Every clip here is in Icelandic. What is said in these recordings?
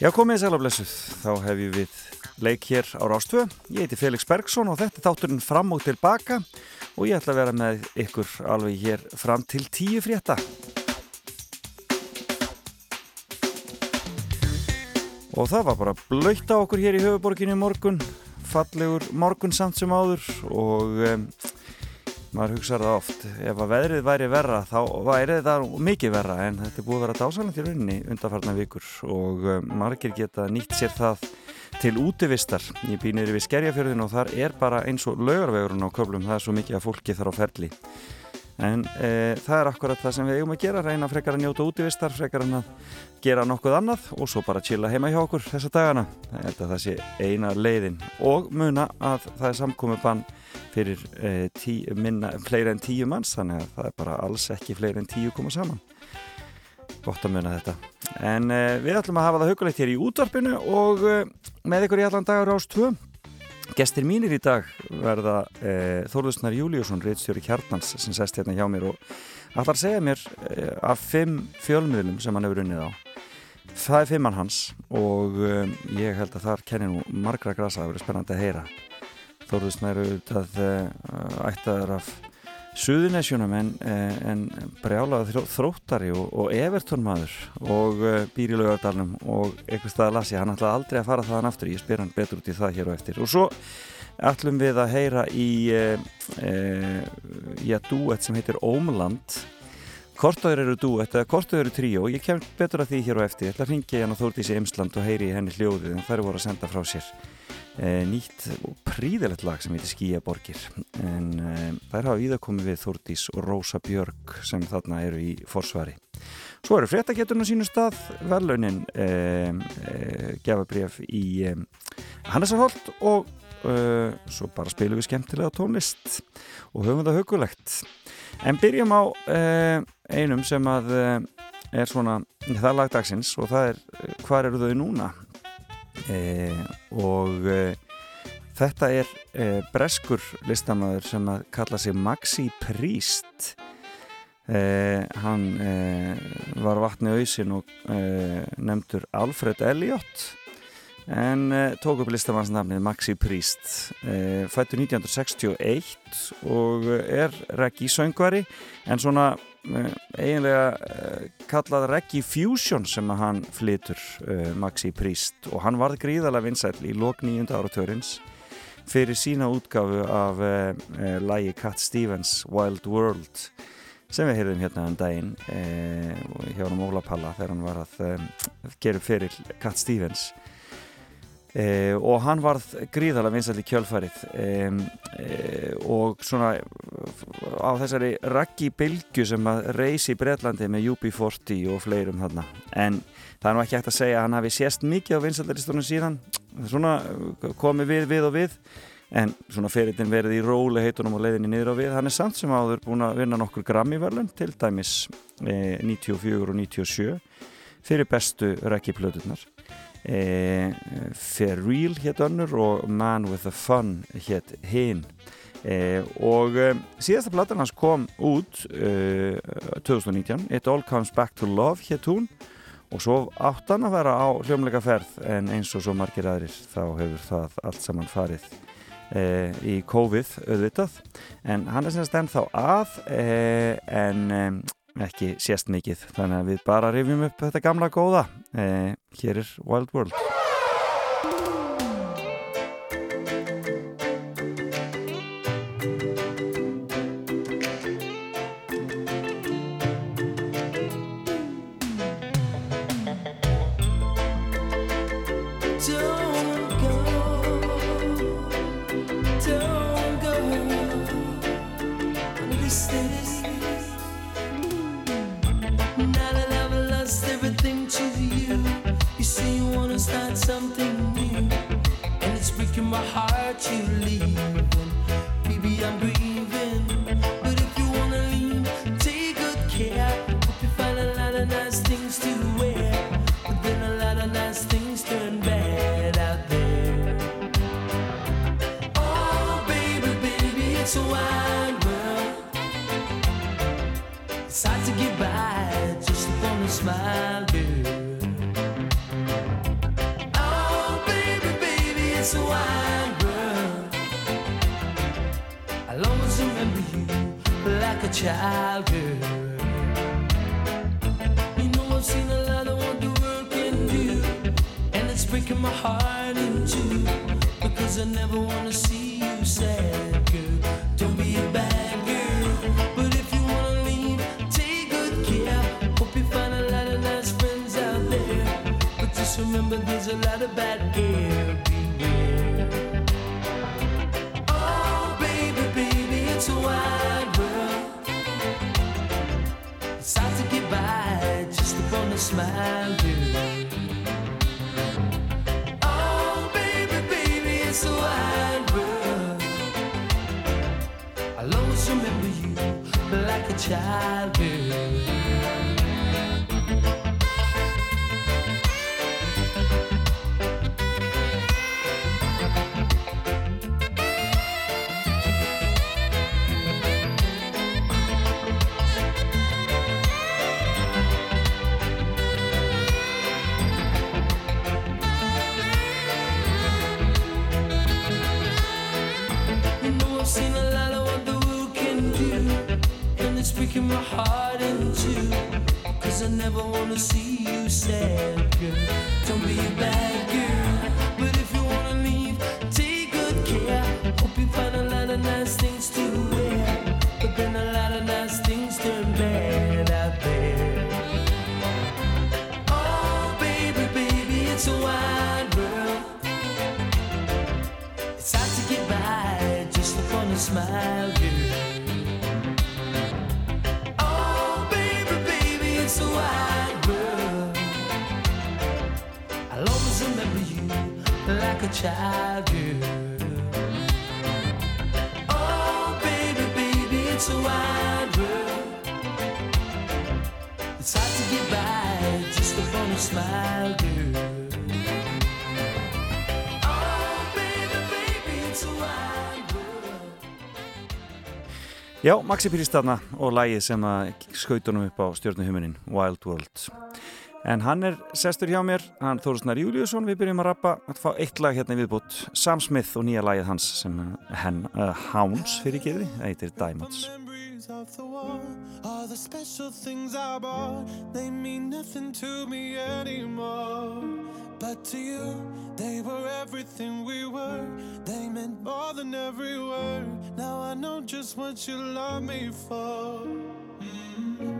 Já, komið í sælablessuð. Þá hef ég við leik hér á Rástvö. Ég heiti Felix Bergsson og þetta er þátturinn fram og tilbaka og ég ætla að vera með ykkur alveg hér fram til tíu frétta. Og það var bara blöytt á okkur hér í höfuborginni morgun, fallegur morgun samt sem áður og um, maður hugsaður það oft ef að veðrið væri verra þá væri það mikið verra en þetta er búið að vera dásalend í rauninni undanfarnar vikur og um, margir geta nýtt sér það til útivistar. Ég býnir við skerjafjörðin og þar er bara eins og laugarvegurinn á köflum það er svo mikið að fólki þar á ferli en e, það er akkurat það sem við eigum að gera reyna frekar að njóta útivistar frekar að gera nokkuð annað og svo bara chilla heima hjá okkur þessa dagana. Það sé eina leiðin og muna að það er samkomi bann fyrir eh, tí, minna, fleiri en tíu manns þannig að það er bara alls ekki fleiri en tíu koma saman. Gott að muna þetta. En eh, við ætlum að hafa það hugulegt hér í útvarpinu og með ykkur í allan dagar ás 2 gestir mínir í dag verða eh, Þórðusnar Júliusson, reittstjóri Kjartnans sem sest hérna hjá mér og allar segja mér eh, af fimm fjölmiðlum sem hann hefur unnið á. Það er fimmann hans og eh, ég held að þar kennir nú margra grasa það verður spennandi að heyra. Þóruðsnæru auðvitað uh, ættaður af Suðunesjunum en, eh, en brjálaði þróttari og, og Everton maður og uh, býr í laugardalunum og eitthvað stað að lasi, hann ætlaði aldrei að fara þaðan aftur, ég spyr hann betur út í það hér og eftir. Og svo ætlum við að heyra í já, duett sem heitir Ómland. Kortaður eru duett eða kortaður eru tríó? Ég kem betur að því hér og eftir, ég ætla að ringja hérna Þórtísi Imsland og heyri henni hljóðið en þær voru að senda frá sér. e, nýtt og príðilegt lag sem heitir Skíaborgir en e, þær hafa íða komið við Þórtís og Rósa Björg sem þarna eru í forsvari. Svo eru fréttaketurinn á sínu stað verðlaunin e, gefabref í Hannesarholt og svo bara spilum við skemmtilega tónlist og höfum það hugulegt en byrjum á einum sem að er svona það lagdagsins og það er hvað eru þau núna? eh, og eh, þetta er eh, breskur listamæður sem að kalla sig Maxi Priest. Eh, hann eh, var vatni auðsin og eh, nefndur Alfred Elliot en tók upp listamannsnafnið Maxi Priest fættur 1961 og er reggi söngvari en svona eiginlega uh, kallað Reggie Fusion sem að hann flytur uh, Maxi Priest. Og hann varð gríðarlega vinsæl í lok nýjunda áratörins fyrir sína útgafu af uh, lægi Cat Stevens Wild World sem við heyrðum hérna um daginn hjá hann Óla Palla þegar hann var að gera fyrir Cat Stevens Eh, og hann varð gríðarlega vinsall í kjölfarið. Eh, eh, og svona á þessari raggi bylgu sem að reysi í Breitlandi með UB40 og fleirum þarna. En það er nú ekki hægt að segja að hann hafi sést mikið á vinsaldaristunum síðan. Svona komið við, við og við. En svona ferillin verið í róli heitunum og leiðinni niður á við. Hann er samt sem áður búin að vinna nokkur Grammy-verlun til dæmis 94 eh, og 97 fyrir bestu raggi plötunar Eh, For Real hétt önnur og Man with the Fun hétt hinn eh, og eh, síðasta platan hans kom út 2019 It All Comes Back to Love hétt hún. Og svo átt hann að vera á hljómleika ferð en eins og svo margir aðrir þá hefur það allt saman farið í COVID auðvitað. En hann er semst ennþá að en ekki sést mikið þannig að við bara rifjum upp þetta gamla góða. Eh, hér er Wild World seen a lot of what the world can do And it's breaking my heart in two. Cause I never wanna see you sad, girl. Don't be a bad girl like a child, girl. Oh, baby, baby, it's a wide world. It's hard to get by just upon a smile, girl. Oh. Já, Maxi Pírist þarna og lægið sem að skautunum upp á stjórnuhumunin Wild World en hann er sestur hjá mér hann Þórsnar Júliusson, við byrjum að rappa að fá eitt lag hérna í viðbútt Sam Smith og nýja lagið hans sem henn uh, Hounds fyrir geði, það heitir Diamonds. Of the war All the special things I bought. They mean nothing to me anymore. But to you, they were everything we were. They meant more than every word. Now I know just what you love me for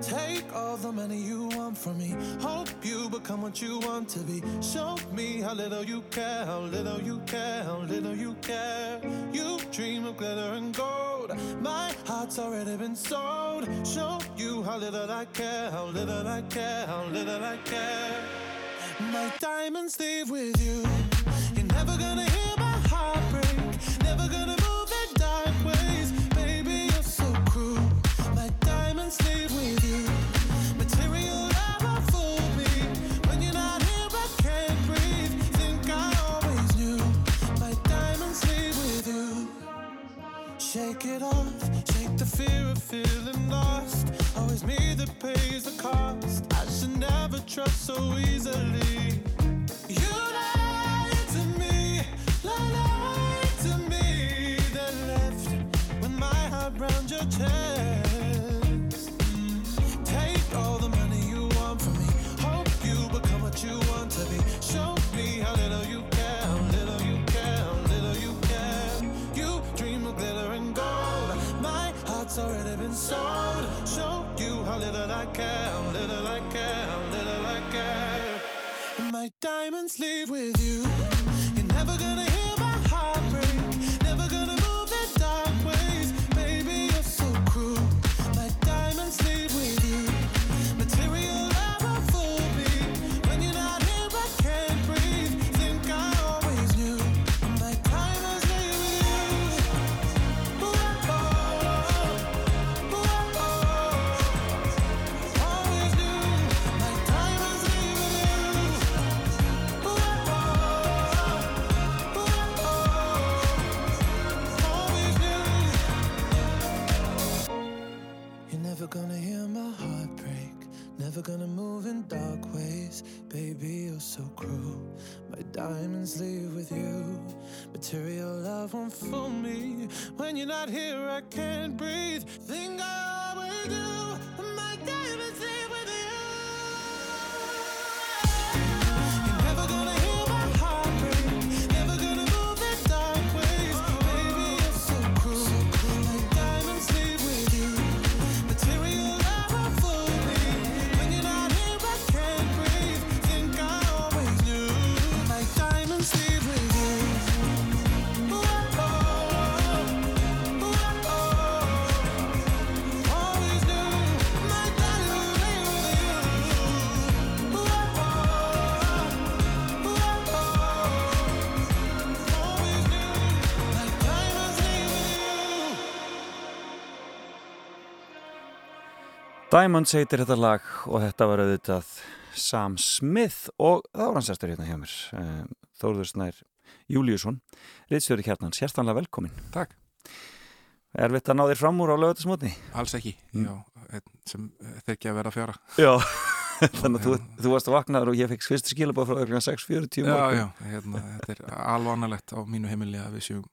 Take all the money you want from me. Hope you become what you want to be. Show me how little you care How little you care, how little you care. You dream of glitter and gold. My heart's already been sold. Show you how little I care How little I care, how little I care. My diamonds leave with you. You're never gonna hear my heart break Never gonna move the dark ways. Baby, you're so cruel. My diamonds leave Shake it off, shake the fear of feeling lost. Always me that pays the cost. I should never trust so easily. You lied to me, lied to me. Then left with my heart round your chest. Already been sold. Show you how little I care, little I care, little I care. My diamonds leave with you. Diamonds heitir þetta lag og þetta var auðvitað Sam Smith og það var hans eftir hérna hjá mér eh, Þórður Snær Júliusson Ritstjóri kjarnans, hjertanlega velkomin Takk. Erfitt að ná þér fram úr á lögatismotni Alls ekki, Mm. já, sem þekki að vera fjara Já Þannig að þú, þú varst að vaknaður og ég fekk fyrstu skilabóð frá öllum 6.40 Já, morgun. já, hérna, þetta er alvanalegt á mínu heimili að við séum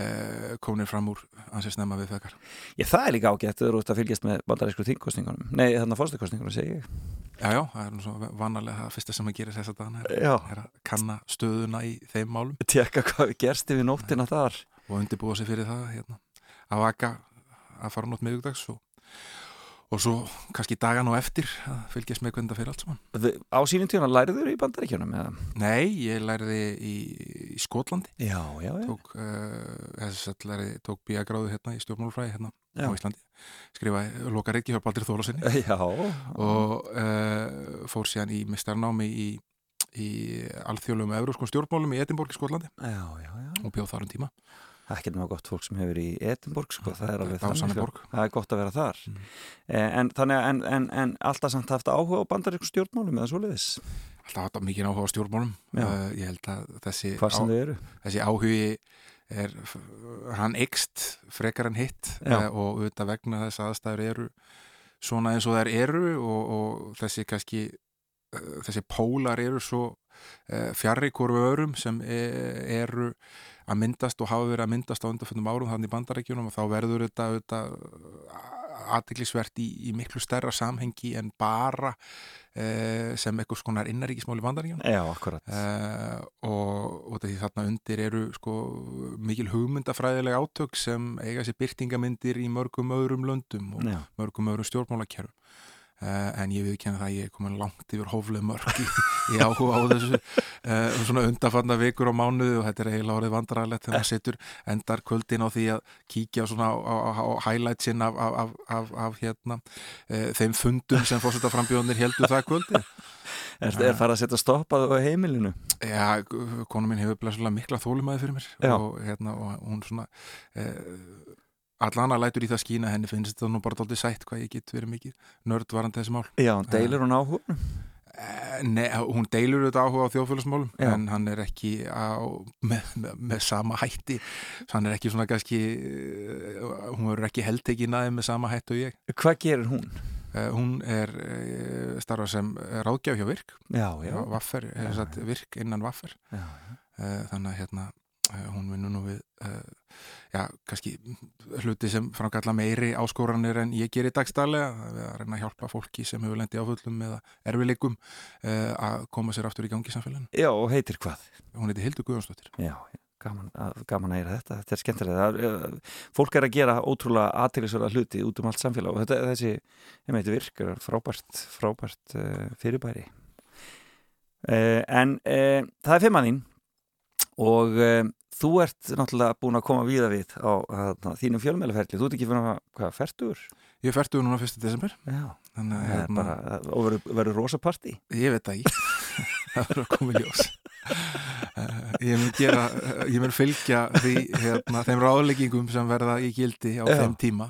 eh, kominir fram úr ansið snemma við fekkar Já, það er líka ágætt þú eru út að fylgjast með bandarísku þingkostningunum Nei, þannig að fórstakostningunum segi ég. Já, já, það er nú svo vanalega það fyrsta sem að gera þess að dana er, er að kanna stöðuna í þeim málum. Tjekka hvað við gerst yfir nóttina þar. Og undirbúa sig fyrir það hérna, að vaka að fara nótt miðugdags og, og svo kannski dagan og eftir að fylgjast með hvernig það fyrir allt saman. Þi- Á sínum tíuna læriður í bandaríkjunum eða? Nei, ég læriði í, í Skotlandi. Já, já, já. Tók, uh, tók bíagráðu hérna í stjórnmálfræði hérna á Íslandi. Skrifaði lokareiki hjá Baldur Þólasinni Já, og uh, fór síðan í mistarnámi í, í alþjóðlum euróskum stjórnmálum í Edinborg í Skotlandi. Já, já, já. Og bjóð þar um tíma Það er ekki nema gott fólk sem hefur í Edinborg sko, það er alveg þannig, sko. það er gott að vera þar. Mm. eh, en, en, en, en alltaf samt haft áhuga á bandarísku stjórnmálum eða svoleiðis, alltaf hatt mikið áhuga á stjórnmálum. Uh, ég held að þessi, eru. þessi áhugi er, hann eikst frekar en hitt uh, og auðvitað vegna þess að aðstæður eru svona eins og þær eru og, og þessi kannski þessi pólar eru svo uh, fjarrri hvoru örum sem eru að myndast og hafa verið að myndast á undarföndum árum þannig í bandarækjunum og þá verður þetta, þetta aðtiklisvert í, í miklu stærra samhengi en bara uh, sem eitthvað skonar innaríkismál í bandarækjunum Já, akkurat. Uh, og, og þarna undir eru sko, mikil hugmyndafræðileg átök sem eiga sér byrtingamyndir í mörgum öðrum löndum og Já, mörgum öðrum stjórnmálakerfum. uh, en ég viðkynna það að ég er komin langt yfir hófleg mörg í, í áhuga á þessu. Uh, svona undanfanna vikur og mánuði og þetta er eiginlega orðið vandrarlegt þegar maður setur endar kvöldin á því að kíkja svona á, á, á highlightsin af, af, af, af, af hérna, uh, þeim fundum sem fórsetaframbjóðnir heldur það kvöldi. Er, er farið að setja stoppað á heimilinu? Já, konu mín hefur mikla þólumæði fyrir mér og, hérna, og hún svona eh, allana lætur í það skína henni finnst þetta nú bara dálítið sætt hvað ég get verið mikið nörd varandi þessi mál. Já, deilur hún áhuga eh, Nei, hún deilur þetta áhuga á þjóðfélagsmálum Já. en hann er ekki á, með, með, með sama hætti. Hann er ekki svona kannski eh, hún verður ekki heldtekinn aðeins með sama hætti og ég. Hvað gerir hún? eh, hún er starfa sem ráðgjaf hjá virk. Já, já, Vaffer, Já, sagt, virk innan Vaffer. Já. Þannig að hérna hún vinnur nú við uh, já, kannski hluti sem framkalla meiri áskoranir en ég gerir dagstælega við að reyna að hjálpa fólki sem hefur lendi áfullum eða erfileikum uh, að koma sér aftur í gangi samfélaginu. já og heitir hvað? Hún heiti Hildur Guðjónsdóttir. Já, gaman, að- gaman að heyra þetta þetta er skemmtilega, fólk er að gera ótrúlega aðtýrlisverða hluti út um allt samfélag og þetta, þessi, ég meit, virk er frábært, frábært fyrirbæri en það er fimmann þín og uh, þú ert náttúrulega búin að koma víða við á að, þínum fjölmjölaferli, þú ert ekki fyrir að, hvað, fertur? Ég er færtugur núna 1. desember. Já, þannig að er hérna, bara, og verður- verður rosa partí. Ég veit það ekki. Það verður að koma í ljós. Uh, ég mun gera ég mun fylgja því, hérna, þeim ráðleggingum sem verða í gildi á Já. þeim tíma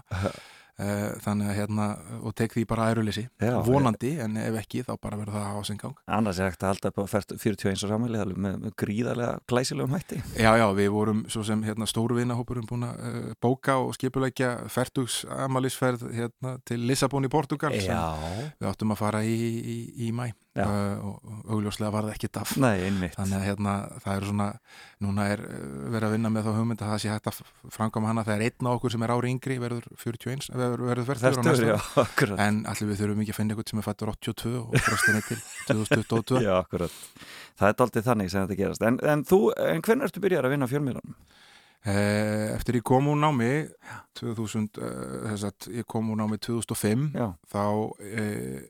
þannig að hérna og tek því bara æruleysi. Já, vonandi en ef ekki þá bara verður það á sinn gang. Annars er hægt að halda upp á 41 og samanlega með, gríðarlega glæsilegum hætti. Já, já, við vorum svo sem hérna, stóru vinahópurum búin að uh, bóka og skipuleggja fertugs amalisferð hérna, til Lissabon í Portugal sem við áttum að fara í, í, í mæ Já. Uh, og augljóslega var það ekki daf Nei, þannig að hérna, það eru svona núna er uh, verið að vinna með þá hugmynd að það sé hægt að f- framkvæma hana. Þegar einn á okkur sem er ári yngri verður 41, verður, verður verður næsta já, en allir við þurfum ekki að finna eitthvað sem er fættur 82 og fröstinni til 2022 Já, akkurat. Það er daldið þannig sem þetta gerast. En, en en hvernig ertu byrjar að vinna fjölmiðlanum? Eh, Eftir ég kom úr námi 2000, uh, þess að ég kom úr námi 2005 Já, þá eh,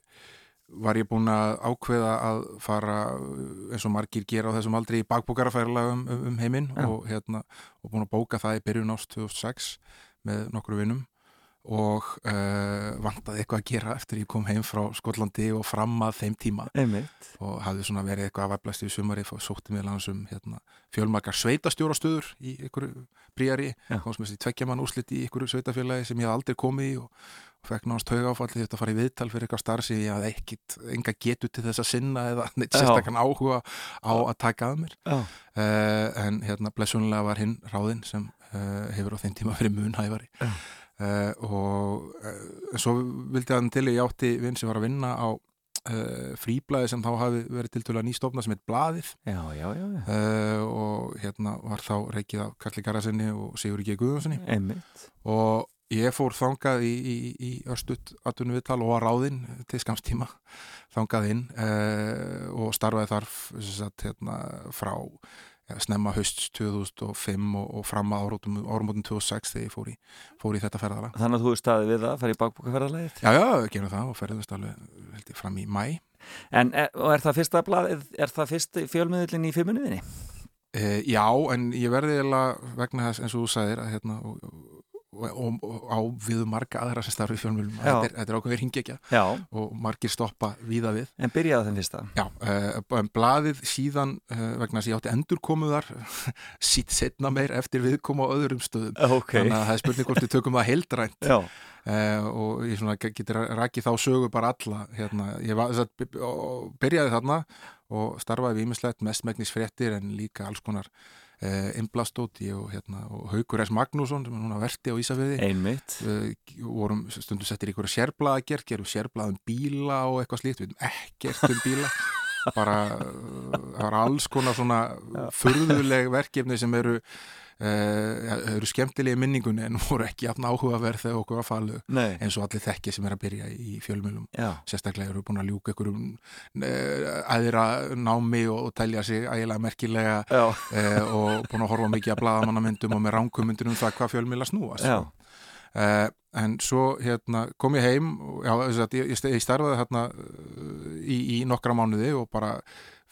var ég búinn að ákveða að fara eh, eins og margir gera á þessum aldrei í bakbókarafærlega um, um um heiminn Já. og, hérna, og búinn að bóka það í byrjun ást 2006 með nokkru vinnum og uh, vantaði eitthvað að gera eftir ég kom heim frá Skotlandi og fram að þeim tíma. Einmitt. Og hafði svona verið eitthvað að væflast í sumari og sótti mig langs um hérna, fjölmarkar sveitastjórastöður í einhverju bríari, komst með þessi tveggjaman úslit í einhverju sveitafélagi sem ég hafði aldrei komið í og fekk náðast tauga áfalli þetta að fara í viðtal fyrir eitthvað starf sem ég hafði ekkit enga getu til þess að sinna eða neitt sérstakann áhuga á að taka að mér. Uh, en hérna blessunlega var hinn ráðinn sem uh, hefur á þeim tíma verið munhæfari. Uh, og svo vildi hann til ég átti vinn sem var að vinna á fríblaði sem þá hafi verið tiltölulega nýstofna sem heit Blaðið. Já, já, já, og hérna var þá reikið af Karli Garðarsinni og Sigur G. Einmitt. Og ég fór þangað í, í, í östut atvinnum viðtal og var ráðinn til skamstíma þangað inn uh, og starfaði þar sagt, hérna, frá ja, snemma hösts 2005 og, og fram að áramótum 2006 þegar ég fór í, fór í þetta ferðala Þannig að þú staðið við það, farið í bakbókaferðarlegið Já, já, við gerum það og ferðumst alveg fram í mæ En er, og er það fyrsta blaðið, er það fyrst fjölmiðlinn í fimmunniðinni? Uh, já, en ég verði eiginlega vegna þess eins og þú sagðir að hérna og, og, og, á við marga aðra sem starfi fjölmjölum þetta er, er ákveður hingekja og margir stoppa víða við. En byrjaði þeim fyrsta? Já, uh, en blaðið síðan uh, vegna þess að ég átti endurkomuðar sýtt setna meir eftir viðkoma á öðrum stöðum. Ok. Þannig að það er spurning hvort við tökum það heildrænt. Uh, og ég svona getur rakið þá sögu bara alla. Hérna, ég var, að, byrjaði þarna og starfaði við ímislegt mestmægnis fréttir en líka alls konar uh, innblastóti og, hérna, og Haukur S. Magnússon sem er núna verti á Ísafriði einmitt. Uh, vorum stundum settir í einhverja sérblað að gera, gerum sérblað um bíla og eitthvað slíkt, við veitum ekkert um bíla. Bara uh, það var alls konar svona furðuleg verkefni sem eru uh, eru skemmtilegi minningunni en voru ekki jafn áhugaverð þegar okkur var falu Nei, eins og allir þekki sem er að byrja í fjölmjölum sérstaklega eru búin að ljúka einhverjum uh, aðra námi og, og telja sig ægilega merkilega uh, og búin að horfa mikið að blaðamannamyndum og með ránkumyndum um það hvað fjölmjöla snúast Uh, en svo hérna, kom ég heim já, ég, starfaði hérna í, í nokkra mánuði og bara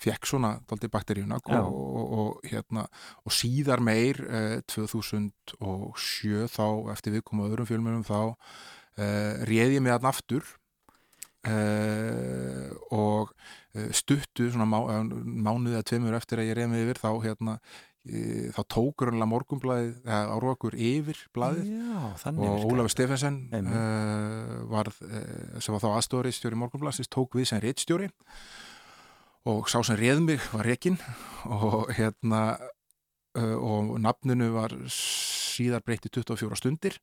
fekk svona daldi bakteríuna og, og, og, hérna, og síðar meir uh, 2007 þá eftir við komum öðrum fjölmjörnum þá uh, réði ég mig að aftur uh, og uh, stuttu svona má, eh, mánuði að tveimur eftir að ég réði mig yfir þá hérna eh, þá tókur hann morgunblæðið, eða árókur yfir blæðið já, og Ólafur. Stefensen uh, varð, uh, sem var þá aðstofari stjóri morgunblansins, tók við sem réttstjóri og sá sem réð mig var Rekin og hérna uh, og nafninu var síðar breytti 24 stundir.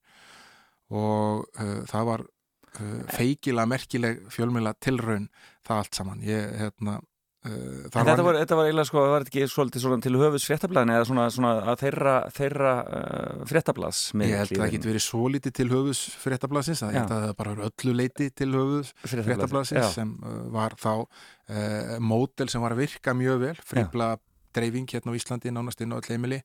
Og uh, það var uh, feikilega merkileg fjölmjöla tilraun það allt saman. Ég hérna þetta var, þetta var eiginlega sko, var þetta ekki svolítið svona til höfus fréttablaðin eða svona, svona að þeirra, þeirra uh, fréttablaðs Ég held að það geti verið svo lítið til höfus fréttablasins, ég held að það bara verið öllu leiti til höfus fréttablasins sem uh, var þá uh, mótel sem var að virka mjög vel fríbla dreifing hérna á Íslandi nánast inn á öll heimili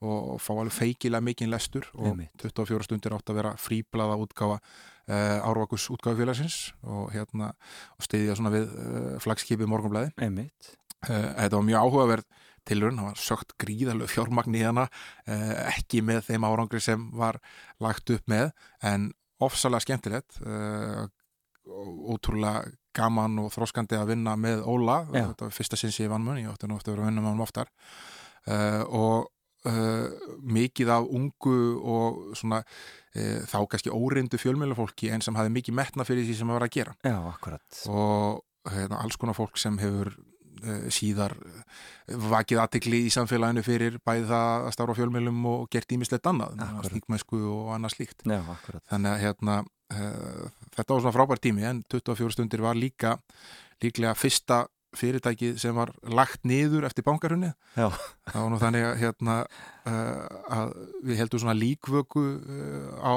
og, fá alveg feikilega mikinn lestur og Einmitt. 24 stundir átt að vera fríblaða útgáfa uh, árvakus útgáfufélagsins og hérna og stiðja svona við uh, flagskipið morgunblæði Einmitt. Uh, þetta var mjög áhugaverð tilraun, það var sögt gríðalög fjármagn í hana, ekki með þeim árangri sem var lagt upp með, en ofsalega skemmtilegt, ótrúlega gaman og þróskandi að vinna með Óla, Já. þetta var fyrsta sinn sem ég vann mun, ég átti nú eftir að vera að vinna með hann oftar, og uh, mikið af ungu og svona uh, þá kannski óreindu fjölmjölufólki en sem hafði mikið metna fyrir því sem að vera að gera Já, akkurat og hérna, alls konar fólk sem hefur uh, síðar vakið aðtekli í samfélaginu fyrir bæði það að starfa á fjölmjölum og gert ímislegt annað, Akkúrat. stíkmæsku og annað slíkt. Já, akkurat Þannig að hérna, uh, þetta var svona frábær tími en 24 stundir var líka líklega fyrsta fyrirtækið sem var lagt niður eftir bankarunni Já. það var nú þannig að, hérna, uh, að við heldum svona líkvöku uh, á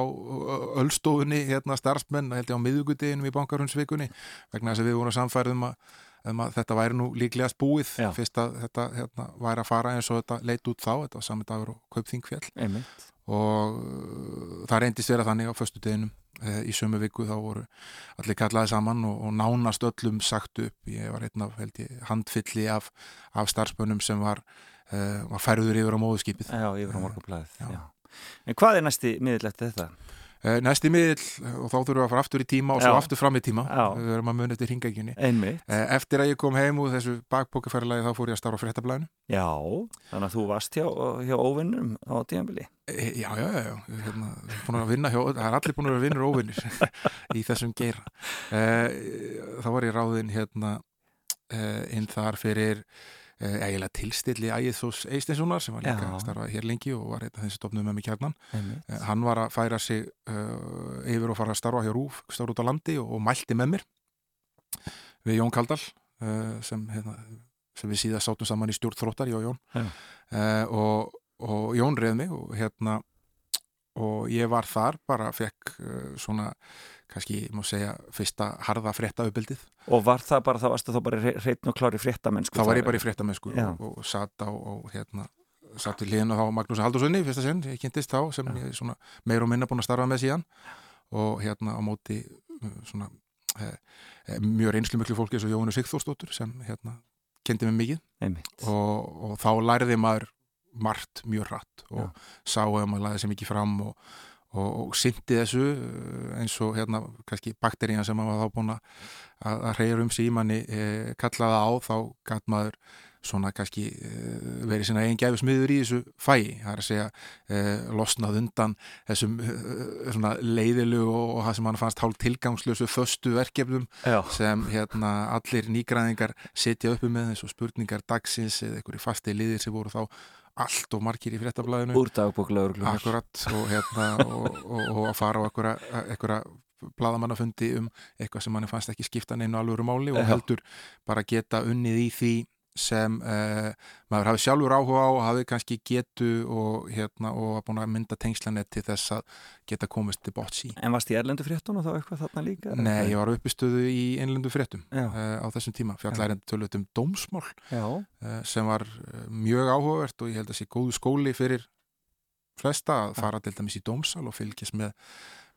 öllstofunni hérna starfsmenn, held ég á miðugudeginum í bankarunnsvikunni vegna þess að við vorum samfærið um að, um að þetta væri nú líklegast búið Já. fyrst að þetta hérna, væri að fara eins og þetta leit út þá, þetta var sami dagur og kaupþingfjall einmitt. Og uh, það reyndist vera þannig á föstudeginum. uh, í sömu viku þá voru allir kallaði saman og, og nánast öllum sagt upp ég var einn af held ég, handfylli af, af starfsmönnum sem var, uh, var færður yfir á móðuskipið Já, yfir á morgunblæðið. En hvað er næsti miðl eftir þetta? Uh, næsti miðl og þá þurfum við að fara aftur í tíma og svo Já. aftur fram í tíma við verum að muna eftir hringækjunni uh, eftir að ég kom heim úr þessu bakbókaferðalagi þá fór ég að starfa á fréttablaðinu Já, þannig að þú varst hjá, hjá óvinnum á tíðanbili E, Já, já, já, já. Hérna, búin að vinna hjá, það er allir búin að vera vinnur og óvinnir í þessum geira. Þá var ég ráðinn hérna inn þar fyrir eiginlega tilstilli Ægithós Eisteinssonar sem var líka að starfa hér lengi og var einn af þessi stofnum með mig kjarnan. Uh, hann var að færa sig uh, yfir og fara að starfa hjá Rúf, starfa út á landi og, og mælti með mér við Jón Kaldal uh, sem, hérna, sem við síðan sátum saman í stjórn þróttar, ég og Jón. Uh, og, og Jón reið mig og hérna og ég var þar, bara fekk svona, kannski, ég má segja fyrsta harða frétta uppbyldið Og var það bara, það varstu þá bara hreitn og klári fréttamennsku þá var ég bara í fréttamennsku Já. og, og satt á og hérna satt hliðin og þá Magnús Haldurssoni fyrsta sinn, ég kynntist þá sem ég er svona meir og minna búin að starfa með síðan. Og hérna á móti svona eh, eh, mjög reynslu miklu fólki eins og Jóhannu Sigþórsdóttur sem hérna kendi mig mikið. Og, og þá læriði maður margt mjög hratt og Já. sá að maður læði sér mikið fram og, og, og syndi þessu eh, eins og hérna kannski bakterían sem maður var þá búin að, reyja um sig í manni eh, kallaða á þá gæt maður svona kannski eh, verið sinna eigin gæfismiður í þessu fæi, það er að segja eh, losnað undan þessum svona leiðilegu og, og það sem hann fannst hálf tilgangslösu föstu verkefnum Já, sem hérna allir nýgræðingar setja uppi með og spurningar dagsins eða einhverju fasti liðir sem voru þá allt og margir í fréttablaðinu. Úr dagbóklaurglum akkurat og hérna og, og, og að fara á einhverja, bladamannafundi um eitthvað sem manni fannst ekki skipta neinu alvöru máli og heldur bara geta unnið í því sem uh, maður hafi sjálfur áhuga á og hafi kannski getu og hérna og búin að mynda tengslanett til þess að geta komist til bots í. En varst í erlendu fréttunum þá eitthvað þarna líka? Nei, ég var uppistöðu í einlundu fréttum uh, á þessum tíma, fjallærind tölvöld um dómsmál uh, sem var uh, mjög áhugavert og ég held að sé góðu skóli fyrir flesta að fara til dæmis í dómsal og fylgjast með,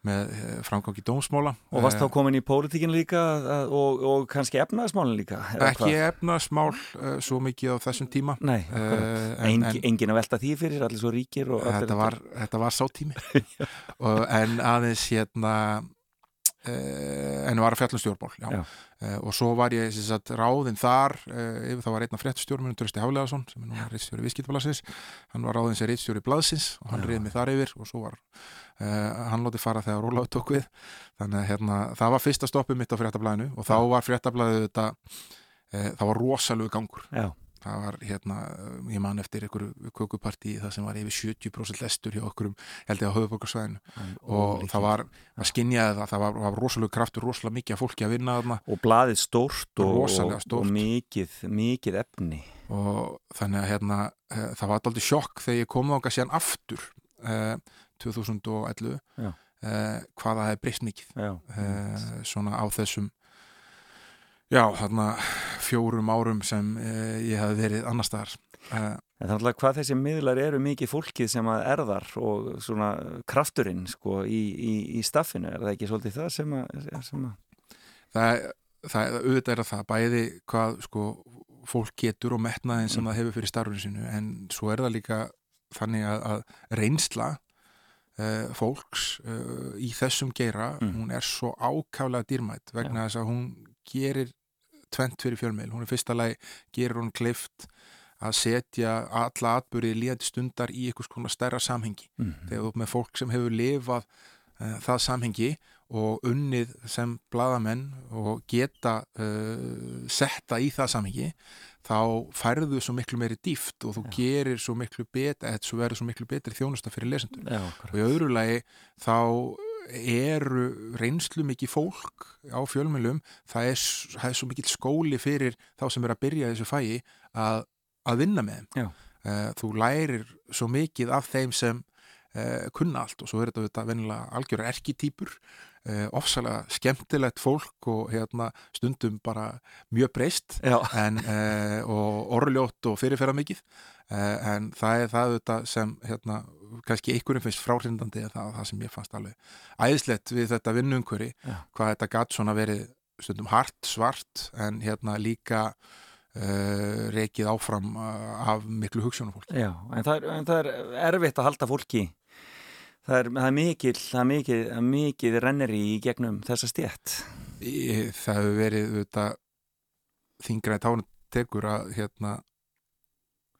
með uh, framgangi dómsmála og varst þá Eh, komin í pólitíkin líka og, og kannski efnaðasmálin líka? ekki hvað? efnaðsmál uh, svo mikið á þessum tíma Nei, uh, en, en engin að velta því fyrir, allir svo ríkir þetta, var, þetta var sá tími en aðeins hérna en var að fjallum stjórnmál já. Já. Uh, og svo var ég sagt, ráðinn þar uh, yfir það var einn af fréttstjórnum Trösti Hafleðarsson sem er núna reittstjóri viðskiptablasins hann var ráðinn sem reittstjóri blaðsins og hann Já. reyði mig þar yfir og svo var uh, hann lóti fara þegar Rólaug tók við þannig að hérna, það var fyrsta stoppið mitt á fréttablaðinu og þá var fréttablaðið þetta það var rosalegu gangur Já, það var hérna, ég man eftir einhverju kökupartí það sem var yfir 70% lestur hjá okkur um, held ég á höfuborgarsvæðinu og það var, að skinjaði það það var, var rosalega kraftur, rosalega mikið fólki að vinna þarna. Og blaðið stórt og, stórt. og mikið, mikið efni. Og þannig að hérna uh, það var aldrei sjokk þegar ég kom þánga síðan aftur uh, 2011 Já. uh, hvað það hefði breyst mikið. Uh, svona á þessum já, þarna fjórum árum sem uh, ég hefði verið annar staðar uh, En þannig að hvað þessi miðlar eru mikið fólkið sem að erðar og svona krafturinn sko í, í, í staffinu, er það ekki svolítið það sem að, sem að það, það auðvitað er að það bæði hvað sko fólk getur og metnaðin sem Mm. það hefur fyrir starfinu sínu en svo er það líka þannig að, að reynsla uh, fólks uh, í þessum geira, Mm. hún er svo ákaflega dýrmætt vegna þess að hún gerir tvent fyrir fjölmeil, hún er fyrsta lagi gerir hún klift að setja alla atbyrði líðandi stundar í einhvers konar stærra samhengi. Mm, þegar þú ert með fólk sem hefur lifað uh, það samhengi og unnið sem bladamenn og geta uh, setta í það samhengi þá færðu svo miklu meiri dýft og þú Já. gerir svo miklu betur eða svo verður svo miklu betri þjónusta fyrir lesendur. Já, og í öðru lagi þá eru reynslu mikið fólk á fjölmjölum það er, það er svo mikill skóli fyrir þá sem er að byrja þessu fæi að, að vinna með þeim. Eh, þú lærir svo mikið af þeim sem uh, kunna allt og svo er þetta, þetta venilega algjöra erkitýpur. Uh, ofsalega skemmtilegt fólk og hérna, stundum bara mjög breyst uh, og orðljótt og fyrirferða mikið uh, en það er það auðvitað sem hérna, kannski einhverjum finnst fráhrindandi það, það sem ég fannst alveg æðislegt við þetta vinnumkvöri Já. hvað þetta gatt svona verið stundum hart, svart en hérna líka uh, rekið áfram uh, af miklu hugssjónum fólk já en, það er, en það er erfitt að halda fólki það er, það er mikil það er er mikið rennir í gegnum þessa stjætt það hefur verið þingra í tánu tekur að hérna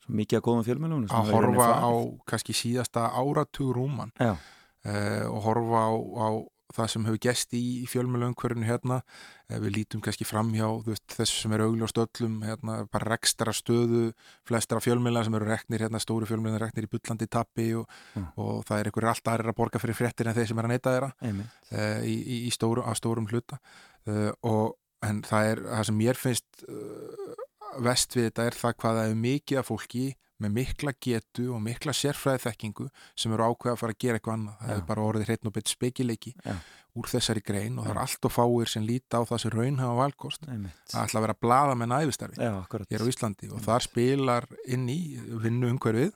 Svo mikið að góðum fjölmjölunum að horfa á kannski síðasta áratug rúman. Já, uh, og horfa á, á það sem hefur gest í, í fjölmjölumkvörinu hérna uh, við lítum kannski fram hjá veist, þess sem er augljóst öllum hérna, bara rekstra stöðu flestra fjölmjöla sem eru reknir hérna, stóru fjölmjöla reknir í bullandi tappi og, Mm. og það er einhver allt aðrir að borga fyrir fréttir en þeir sem er að neyta þeirra uh, í, í, í stóru, stórum hluta uh, og en það er það sem mér finnst uh, vest við þetta er það hvað það er mikið af fólki með mikla getu og mikla sérfræði þekkingu sem eru ákveða að fara að gera eitthvað annað það Já. er bara orðið hreitn og beitt spekileiki Já. úr þessari grein og það er Já. allt og fáir sem líta á það sem raun hafa valkost það ætla að vera að blaða með næfistarfi Já, hér á Íslandi og þar spilar inn í vinnu umhverfið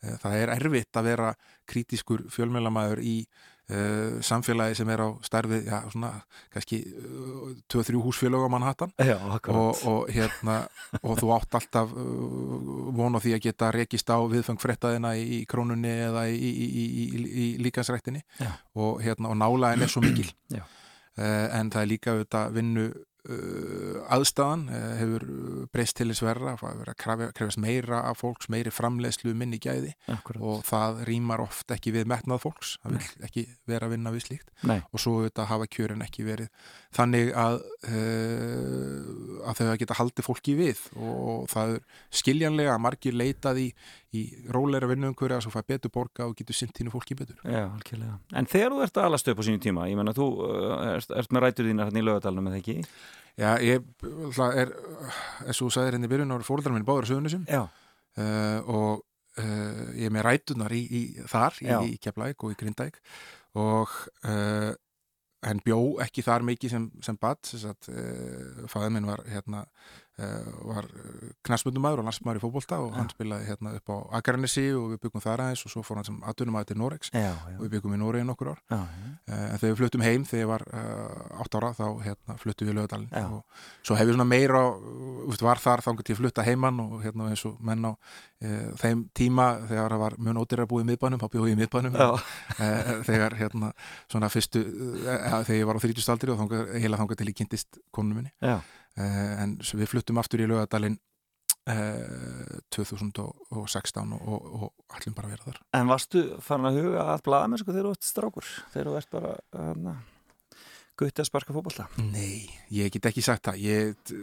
Eh, það er erfitt að vera kritískur fjölmjölamæður í uh, samfélagi sem er á starfið, já, svona, kannski uh, 2-3 húsfélög á Manhattan. Já, og, og hérna og þú átt alltaf uh, von á því að geta rekist á viðfang frettaðina í, krónunni eða í, í, í, í, líkansrættinni og, hérna, og nálaðin er svo mikil. En það er líka auðvitað vinnu aðstæðan uh, hefur uh, breyst til þess verra það hefur verið að krefjast meira af fólks meiri framleiðslu minni gæði. Akkurat. Og það rýmar oft ekki við metnað fólks það vil ekki vera að vinna við slíkt. Nei, og svo auðvitað hafa kjörin ekki verið þannig að uh, að þau geta haldið fólki við og það er skiljanlega að margir leitað í, í róleira vinnumhverja að svo fæ betur borga og getur sint þínu fólki betur. Já, algjörlega. En þegar þú ert að alast upp á sínu tíma ég menna þú uh, ert, ert með rætur þínar hérna í lögadalunum eða ekki? Já, ég er, eins og þú sagðir henni í byrjun ára fóruldrar minn báður á sögurnusum uh, og uh, ég er með rætunar í, í þar, í, Já. í Keflæk og í Grindæk og en bjó ekki þar mikið sem, sem bad þess að uh, fæður minn var hérna var knastmundumæður og landsmaður í fótbolta og hann spilaði hérna upp á Akarnesi og við byggum þar aðeins og svo fór hann sem atvinnumæður til Norex já, já, og við byggum í Noregi nokkur ár. Já, uh, en þegar við fluttum heim þegar ég var uh, 8 ára þá hérna, fluttum við lögadalinn og svo hef ég svona meira úst, var þar þangur til að flutta heimann og hérna eins og menn á uh, þeim tíma þegar það var ódýrar að búið í miðbænum þá bjóði ég í miðbænum. Uh, þegar hérna svona fyrstu uh, þegar ég var á 30 aldri og þangar, uh, en við fluttum aftur í lögadalinn uh, 2016 og, og, og ætlum bara að vera þar. En varstu farin að huga að blaða með sko þegar þú ert strákur? Þegar þú ert bara hana, gutti að sparka fótbolta? Nei, ég get ekki sagt það. Ég,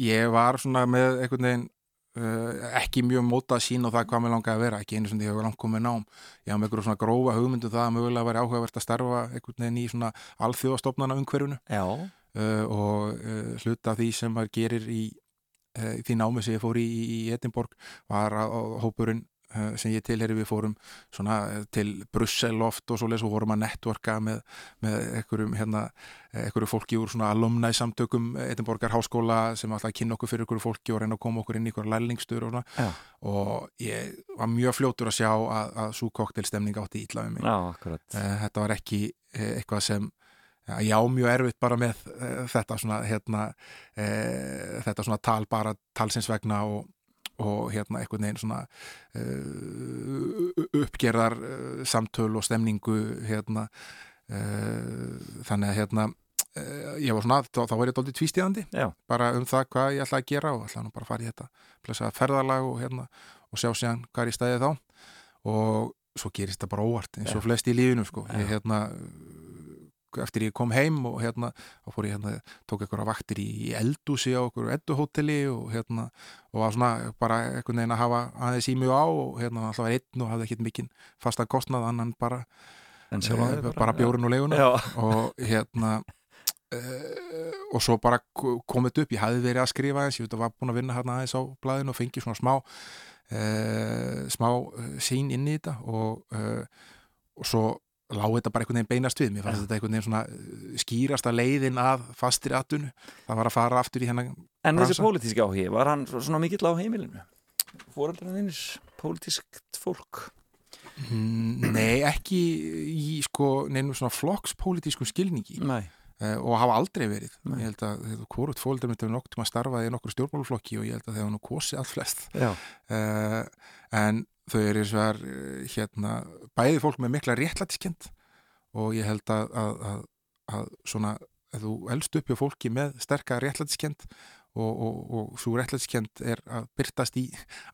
ég var svona með einhvern veginn uh, ekki mjög móta að sína á það hvað mér langaði að vera ekki einu sem ég hefur langt komið nám. Ég hafa með einhverjum svona grófa hugmyndu það að mögulega væri áhugavert að starfa einhvern veginn í svona alþjóðastofnana umhverfunu Já, uh, og uh, hluta því sem maður gerir í uh, því námi sem ég fór í, í Edinborg var að, hópurinn sem ég tilheri við fórum svona til Brussel oft og svoleiðis og vorum að networka með, með einhverjum hérna, eh, einhverju fólki úr svona alumni samtökum Edinborgar háskóla sem alltaf kynna okkur fyrir einhverju fólki og reyna að koma okkur inn í einhverju lærlingstur og svona. Já, og ég var mjög fljótur að sjá að, að svo koktelstemmning átti ítla við mig. Eh, þetta var ekki eitthvað sem ja, já, mjög erfitt bara með uh, þetta svona hérna, uh, þetta svona tal bara talsins vegna og, og hérna einhvern veginn svona uh, uppgerðar samtöl og stemningu hérna uh, þannig að hérna ég var svona, þá, þá var ég dálítið tvístíðandi bara um það hvað ég ætla að gera og ætla nú bara að fara í þetta ferðalag og hérna og sjá síðan hvað er í stæði þá. Og svo gerist þetta bara óvart eins og flest í lífinu sko. Ég hérna eftir ég kom heim og hérna þá fór ég hérna, tók einhverja vaktir í, í eldúsi á einhverju edduhóteli og hérna, og var svona bara einhvern veginn að hafa aðeins í mig á og hérna alltaf var einn og hafði ekkert mikinn fastan kostnað annan bara en sjálf uh, bara bjórun og leguna Já, og hérna uh, og svo bara ko- kom þetta upp ég hafði verið að skrifa eins, ég veit að var búin að vinna hérna aðeins á blaðinu og fengi svona smá uh, smá sín inn í þetta og, og svo lág þetta bara einhvern veginn beinast við mér fannst þetta einhvern veginn svona uh, skýrasta leiðin að fastir atunu það var að fara aftur í hennan en þessi bransa. pólitíski áhugi, var hann svona mikill á heimilinu? Fóreldrarinn þínir, pólitískt fólk? Mm, Nei, ekki í sko neinum svona flokkspolítískum skilningi Nei, uh, og hafa aldrei verið Nei. ég held að hvort þetta er nokkuð að starfaði í nokkur stjórnmáluflokki og ég held að þeir hafa nú kosið allt flest já, uh, en þau eru eins og er hérna, bæði fólk með mikla réttlætiskend og ég held að, að, að, að svona þú elst upp hjá fólki með sterka réttlætiskend og, og, og svo réttlætiskend er að byrtast í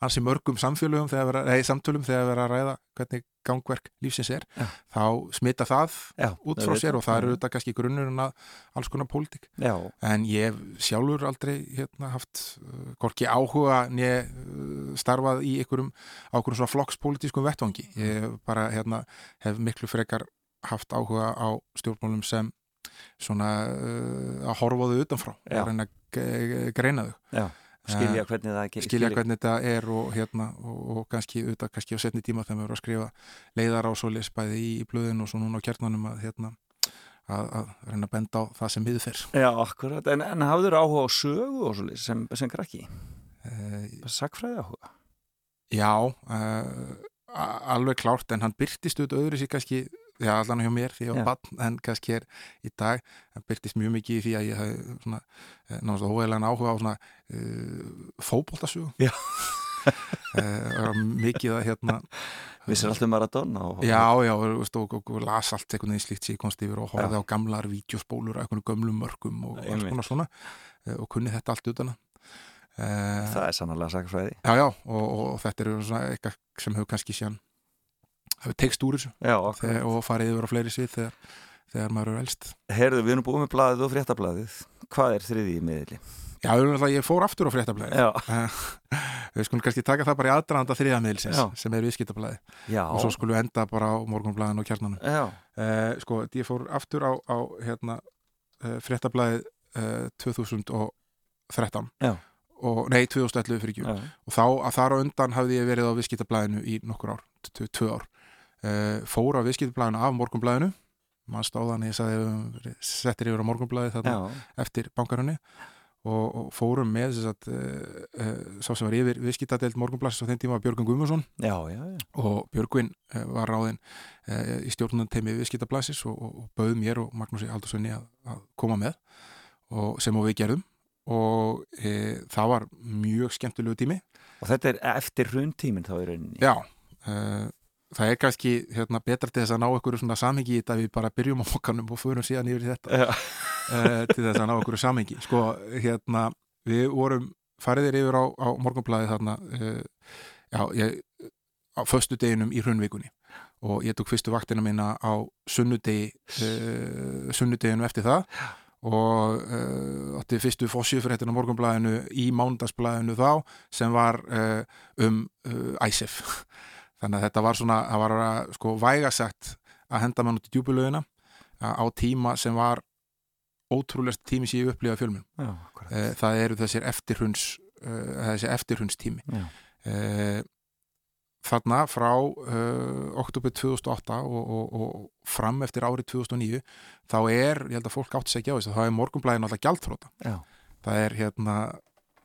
ansi mörgum samfélögum þegar vera, nei, samtölum þegar vera að ræða hvernig gangverk lífsins er. Já. þá smita það já út frá sér og það eru þetta kannski grunnurinn að alls konar pólitík. Já, en ég sjálfur aldrei hérna, haft uh, hvorki áhuga nýja uh, starfað í einhverjum ákveðum svona flokkspolítískum vettvangi. Ég bara hérna, hef miklu frekar haft áhuga á stjórnmálum sem svona uh, að horfa þau utanfrá og reyna að greina þau. Já, skilja hvernig það ge- skilja hvernig þetta er og, hérna, og, og kannski, auðvitað, kannski á setni tíma þegar maður er að skrifa leiðar á svo lesbæði í, í blöðin og svo núna á kjarnanum að, hérna, að, að reyna að benda á það sem miður fer. Já, akkurat, en, en hafður áhuga á sögu og svo sem, sem krakki? uh, Sakfræði áhuga? Já, uh, alveg klárt en hann byrtist auðvitað öðru sér kannski já, allan hjá mér því ég var bann en kannski er í dag, hann byrtist mjög mikið í því að ég hafði svona, eh, náttúrulega óægilegan áhuga á svona uh, fótboltasögu Já. uh, mikið að hérna Vissir alltaf Maradona? Og, já, já, og, og, og, og las allt einhvern veginn slíkt komst yfir og horfði á gamlar vídeospólur á einhvern gömlum mörgum og alls konar svona og kunni þetta allt utan að Það er sannlega sakfræði. Já, já, og, og þetta eru svona eitthvað sem hefur kannski síðan hefur tekst úr þessu Já, þegar, og farið yfir á fleiri svið þegar, þegar maður eru elst. Herðu, við erum búið með blaðið og fréttablaðið. Hvað er þriði í miðli? Já, ég, fór aftur á fréttablaði. Já, Við skulum kannski taka það bara í aðdraðanda þriðamiðilsins Já. sem er viðskiptablaði já, og svo skulum við enda bara á morgunblaðinu og kjarnanum. Uh, sko, ég fór aftur á, á hérna, uh, fréttablaðið uh, 2013 Já. og, nei, 2011 fyrir ekki og þá að þar á undan hafði ég verið á viðskiptablaðinu í nokkur ár, tvö ár uh, fór á viðskiptablaðinu af morgunblaðinu. Maður stáðan ég sagði settir yfir á morgunblaði þarna já, eftir bankarunni. Og, og fórum með þess að uh, sá sem var yfir viðskiptadeild morgunblaðs á þeim tíma var Björgun Guðmundsson. Já, já, já. og Björgvin uh, var ráðinn uh, í stjórnunarteimi viðskiptablaðsis og, og, og bauð mér og Magnúsi Aldurssoni að, að koma með og sem og við gerðum. Og e, það var mjög skemmtilegu tími. Og þetta er eftir hruntíminn þá í rauninni. Já, það er kannski hérna, betra til þess að ná ykkur svona samhengi í þetta við bara byrjum á mokkanum og förum síðan yfir þetta. Já, uh, til þess að ná ykkur samhengi. Sko, hérna, við vorum fariðir yfir á, á morgunblæði þarna, uh, já, ég, á föstu deginum í hrunvikunni og ég tók fyrstu vaktina mína á sunnudegi, uh, sunnudeginum eftir það. Og uh, átti fyrstu fórsjöfréttin á morgunblæðinu í mándagsblæðinu þá sem var uh, um uh, ISIF þannig að þetta var svona, það var að sko vægasagt að henda mann út í djúbulögina á tíma sem var ótrúlegst tími sem ég upplifað fjölmjörn. já, akkurat. Eh, Það eru þessir eftirhruns uh, þessi eftirhrunstími. Já, Uh, þarna frá oktober 2008 og, og, og fram eftir árið 2009 þá er, ég held að fólk átti sig ekki á þess að það er morgunblæðin alltaf gjaldþróta. já, Það er hérna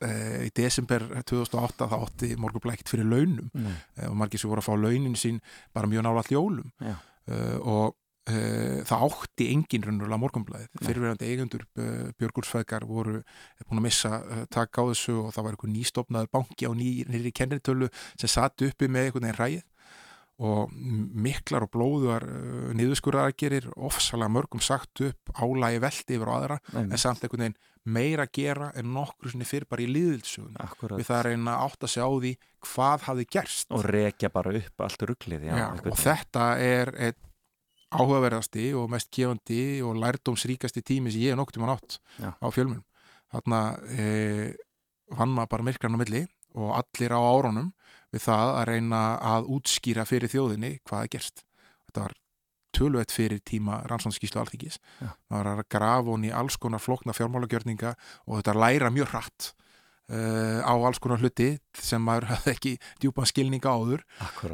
í desember 2008 þá átti morgunblæð ekkert fyrir launum. Uh, og margir sem voru að fá launin sín bara mjög nála allt jólum uh, og uh, það átti engin raunverulega morgunblæðið. Nei. Fyrirverandi eigendur uh, Björgursfæðgar voru búin að missa uh, takk á þessu og það var einhver nýstofnaður banki á ný, nýri kennitölu sem satt uppi með einhvern veginn ræð og miklar og blóðuar niðurskurðaragerir, ofsalega mörgum sagt upp, álægi veldi yfir á aðra en nei, samt einhvern veginn meira gera en nokkru sinni fyrir bara í liðilsugun við það að reyna að átta sig á því hvað hafði gerst Og rekja bara upp allt rugglið, og þetta er áhugaverðasti og mest gefandi og lærdómsríkasti tími sem ég er nokkuð mann átt Já. á fjölmunum. Þarna e, vann maður bara myrkran á milli og allir á árunum við það að reyna að útskýra fyrir þjóðinni hvað er gerst. Þetta var tölvöld fyrir tíma rannsóndskíslu alþingis. Já. maður er að grafa hún í alls konar flókna fjármálagjörninga og þetta læra mjög hratt uh, á alls konar hluti sem maður hafði ekki djúpan skilninga áður.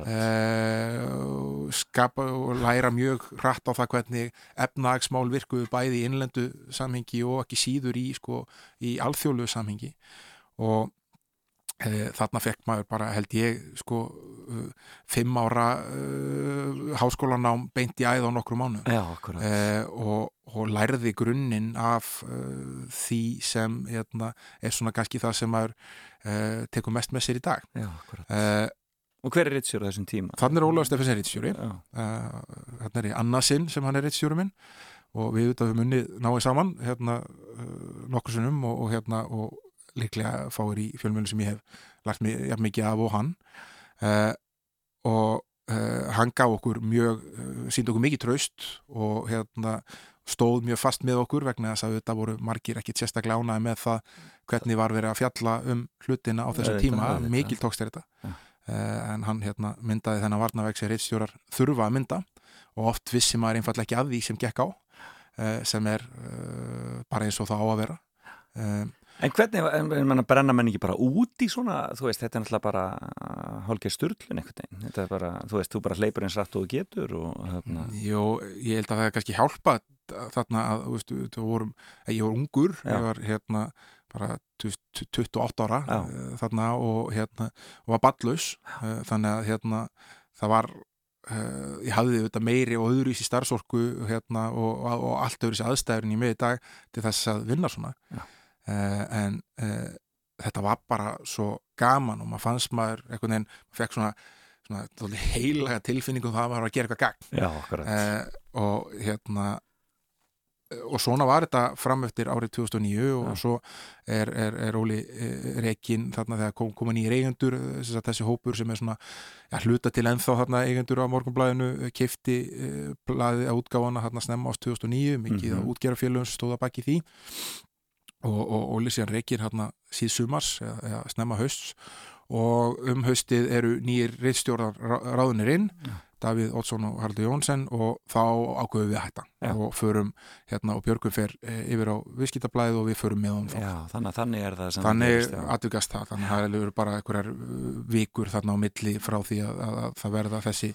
Uh, skapa og læra mjög hratt á það hvernig efnagsmál virkuðu bæði í innlendu samhengi og ekki síður í, sko, í alþjóðlu samhengi. Og þarna fekk maður bara held ég sko uh, fimm ára uh, háskólanám beint í æð á nokkru mánu Já, uh, og, og lærði grunninn af uh, því sem hérna, er svona kannski það sem maður tekur mest með sér í dag. Já, akkurat. Og hver er Ritsjur á þessum tíma? Þannig er Ólafur Steffensen rítstjóri Já, uh, þannig er í annarsinn sem hann er rítstjóri minn. Og við auðvitað við munni náið saman hérna nokkur sinnum og, og hérna og líklega fáir í fjölmjölu sem ég hef mig jafn mikið af og hann. Uh, og uh, hann gaf okkur mjög uh, síndi okkur mikið traust og hérna stóð mjög fast með okkur vegna þess að þetta voru margir ekkit sérstaklega ánæði með það hvernig var verið að fjalla um hlutina á þessum tíma, mikil tókst er þetta uh, en hann hérna myndaði þennan varnaveg sem reitstjórar þurfa að mynda og oft vissi maður einfallega ekki að því sem gekk á sem er bara eins og það á að vera. Um, En hvernig, en, manna, brenna menn ekki bara út í svona, þú veist, þetta er náttúrulega bara hálfgeir sturlun einhvern veginn, þetta er bara, þú veist, þú bara hleypur eins rætt og getur og hérna, Jó, ég held að það er kannski hjálpa þarna að, þú veist, þú vorum ég var ungur, Já. ég var hérna bara 20 28 ára Já. uh, þarna og hérna og var ballaus, uh, þannig að hérna það var uh, ég hafði þetta meiri og öðru í sér starfsorku hérna og, og, og allt öðru í sér aðstæðurinn í mig í dag til þess að vinna svona Já. Uh, en uh, þetta var bara svo gaman og maður fannst maður einhvern veginn, maður fekk svona, svona heilaga tilfinningu um það var að gera eitthvað gagn eh, og hérna eh, og svona var þetta fram eftir árið 2009 og Já. svo er, er, er Óli eh, Rekin þarna þegar kom, koma nýjir eigendur eh, þessi hópur sem er svona ja, hluta til ennþá þarna eigendur á morgunblæðinu kefti eh, blæði að útgáfana þarna snemma ást 2009 mikið mm -hmm. útgerafélögum sem stóða baki því og, og Óli síðan Rekin hérna síð sumars eða, eða snemma hausts. Og um haustið eru nýjir reitstjórar ráðunir inn Já. Davíð Oddsson og Haraldur Jónsson og þá ákveðum við að hætta. Já. og förum hérna og Björgum fer e, yfir á viðskiptablaðið og við förum með honum já, þannig, þannig er það sem Þannig aðdugast það, þannig að það eru bara einhverjar uh, vikur þarna á milli frá því að, að, að það verða þessi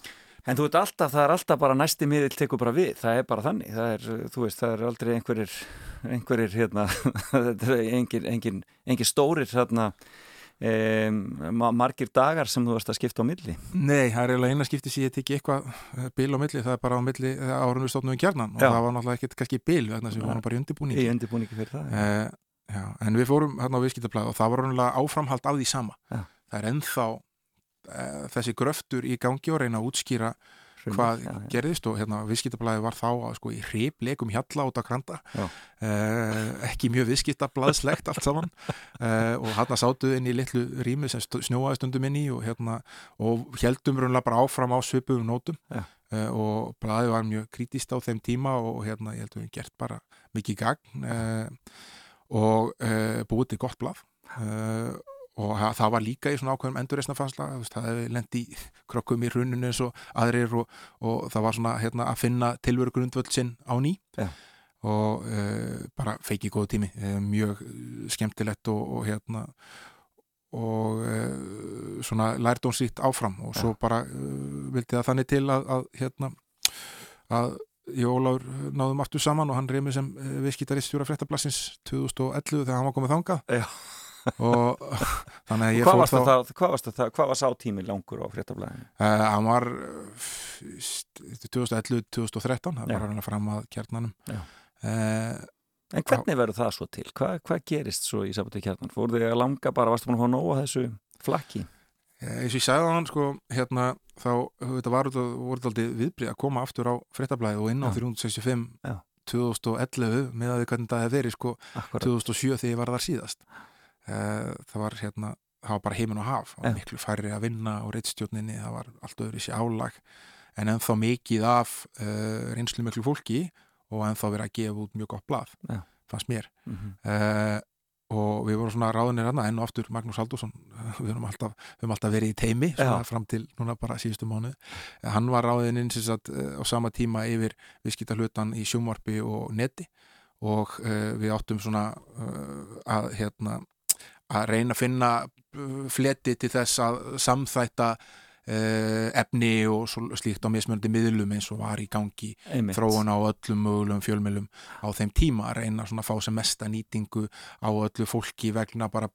En þú veit alltaf, það er alltaf bara næsti miðil tekur bara við, það er bara þannig, það er, þú veist, það er aldrei einhverjir, einhverjir, hérna, engin, engin, engin stórir, hérna, um, margir dagar sem þú varst að skipta á milli. Nei, það er eiginlega eina skipti sem ég teki eitthvað eh, bil á milli, það er bara á milli árunum við stofnum við kjarnan og Já. það var náttúrulega ekkert kannski bil vegna sem við vorum bara í undirbúningi Í undirbúningi fyrir það. Eh, já, en við fórum hérna á viðskiptablaðið og það var raunlega áframhald af því sama Já. það er ennþá þessi gröftur í gangi og reyna að útskýra Hrunið, hvað já, já. gerðist og hérna viðskiptablaðið var þá að, sko, í hripleikum hjalla út að kranda uh, ekki mjög viðskiptablaðslegt allt saman. Uh, og hérna sátu inn í litlu rými sem snjóaði stundum inn í og, hérna, og heldum raunlega bara áfram á svipuðum nótum. Uh, og blaðið var mjög kritist á þeim tíma og hérna ég held að við gert bara mikið gagn uh, og búið til gott blað. Uh, og það, var líka í svona ákveðum endurreisnafansla, það hefði lendi í krokkum í hruninu eins og aðrir og, og það var svona hérna, að finna tilveru grundvöld sinn á ný Já. og uh, bara feiki góðu tími, uh, mjög skemmtilegt og, og hérna og uh, svona lærdónsýtt áfram og svo bara uh, vildi það þannig til að, að hérna að ég og Ólafur náðum aftur saman og hann reymi sem viðskiptaristjóra fréttablassins 2011 þegar hann var komið þangað Já. Og þannig að ég fór þá það, hvað varst það, hvað var sá tími langur á fréttablaðinu? Uh, hann var uh, 2011-2013 það Já. var hann að fram að kjarnanum uh, En hvernig verður það svo til? Hvað, hvað gerist svo í Sabati kjarnan? Fór þig að langa bara, varstu búin að fá nóga þessu flakki? Eh, eins og ég sagði á hann sko, hérna, þá þetta var aldrei viðbrið að koma aftur á fréttablaðið og inn á Já. 365 Já. 2011 með að því hvernig það hefði verið sko Akkurat. 2007 þegar ég var þar síðast það var hérna það var bara heiminn og haf, það var Já. miklu færri að vinna á reittstjórninni, það var allt öðru sér álag en ennþá mikið af uh, reynslu miklu fólki og ennþá verið að gefa út mjög gott blað Já. fannst mér Mm uh, og við vorum svona ráðinir hérna enn og aftur Magnús Haldursson við höfum alltaf, alltaf verið í teimi Já. fram til núna bara síðustu mánuð hann var ráðinn inn sem sagt, eh, á sama tíma yfir viðskipta hlutan í sjómarpi og neti og uh, við áttum svona að hérna að reyna að finna uh, fleti til þess að samþætta uh, efni og slíkt á mismöndi miðlum eins og var í gangi einmitt þróun á öllum mögulegum fjölmjölum á þeim tíma að reyna að fá sem mesta nýtingu á öllu fólki vegna bara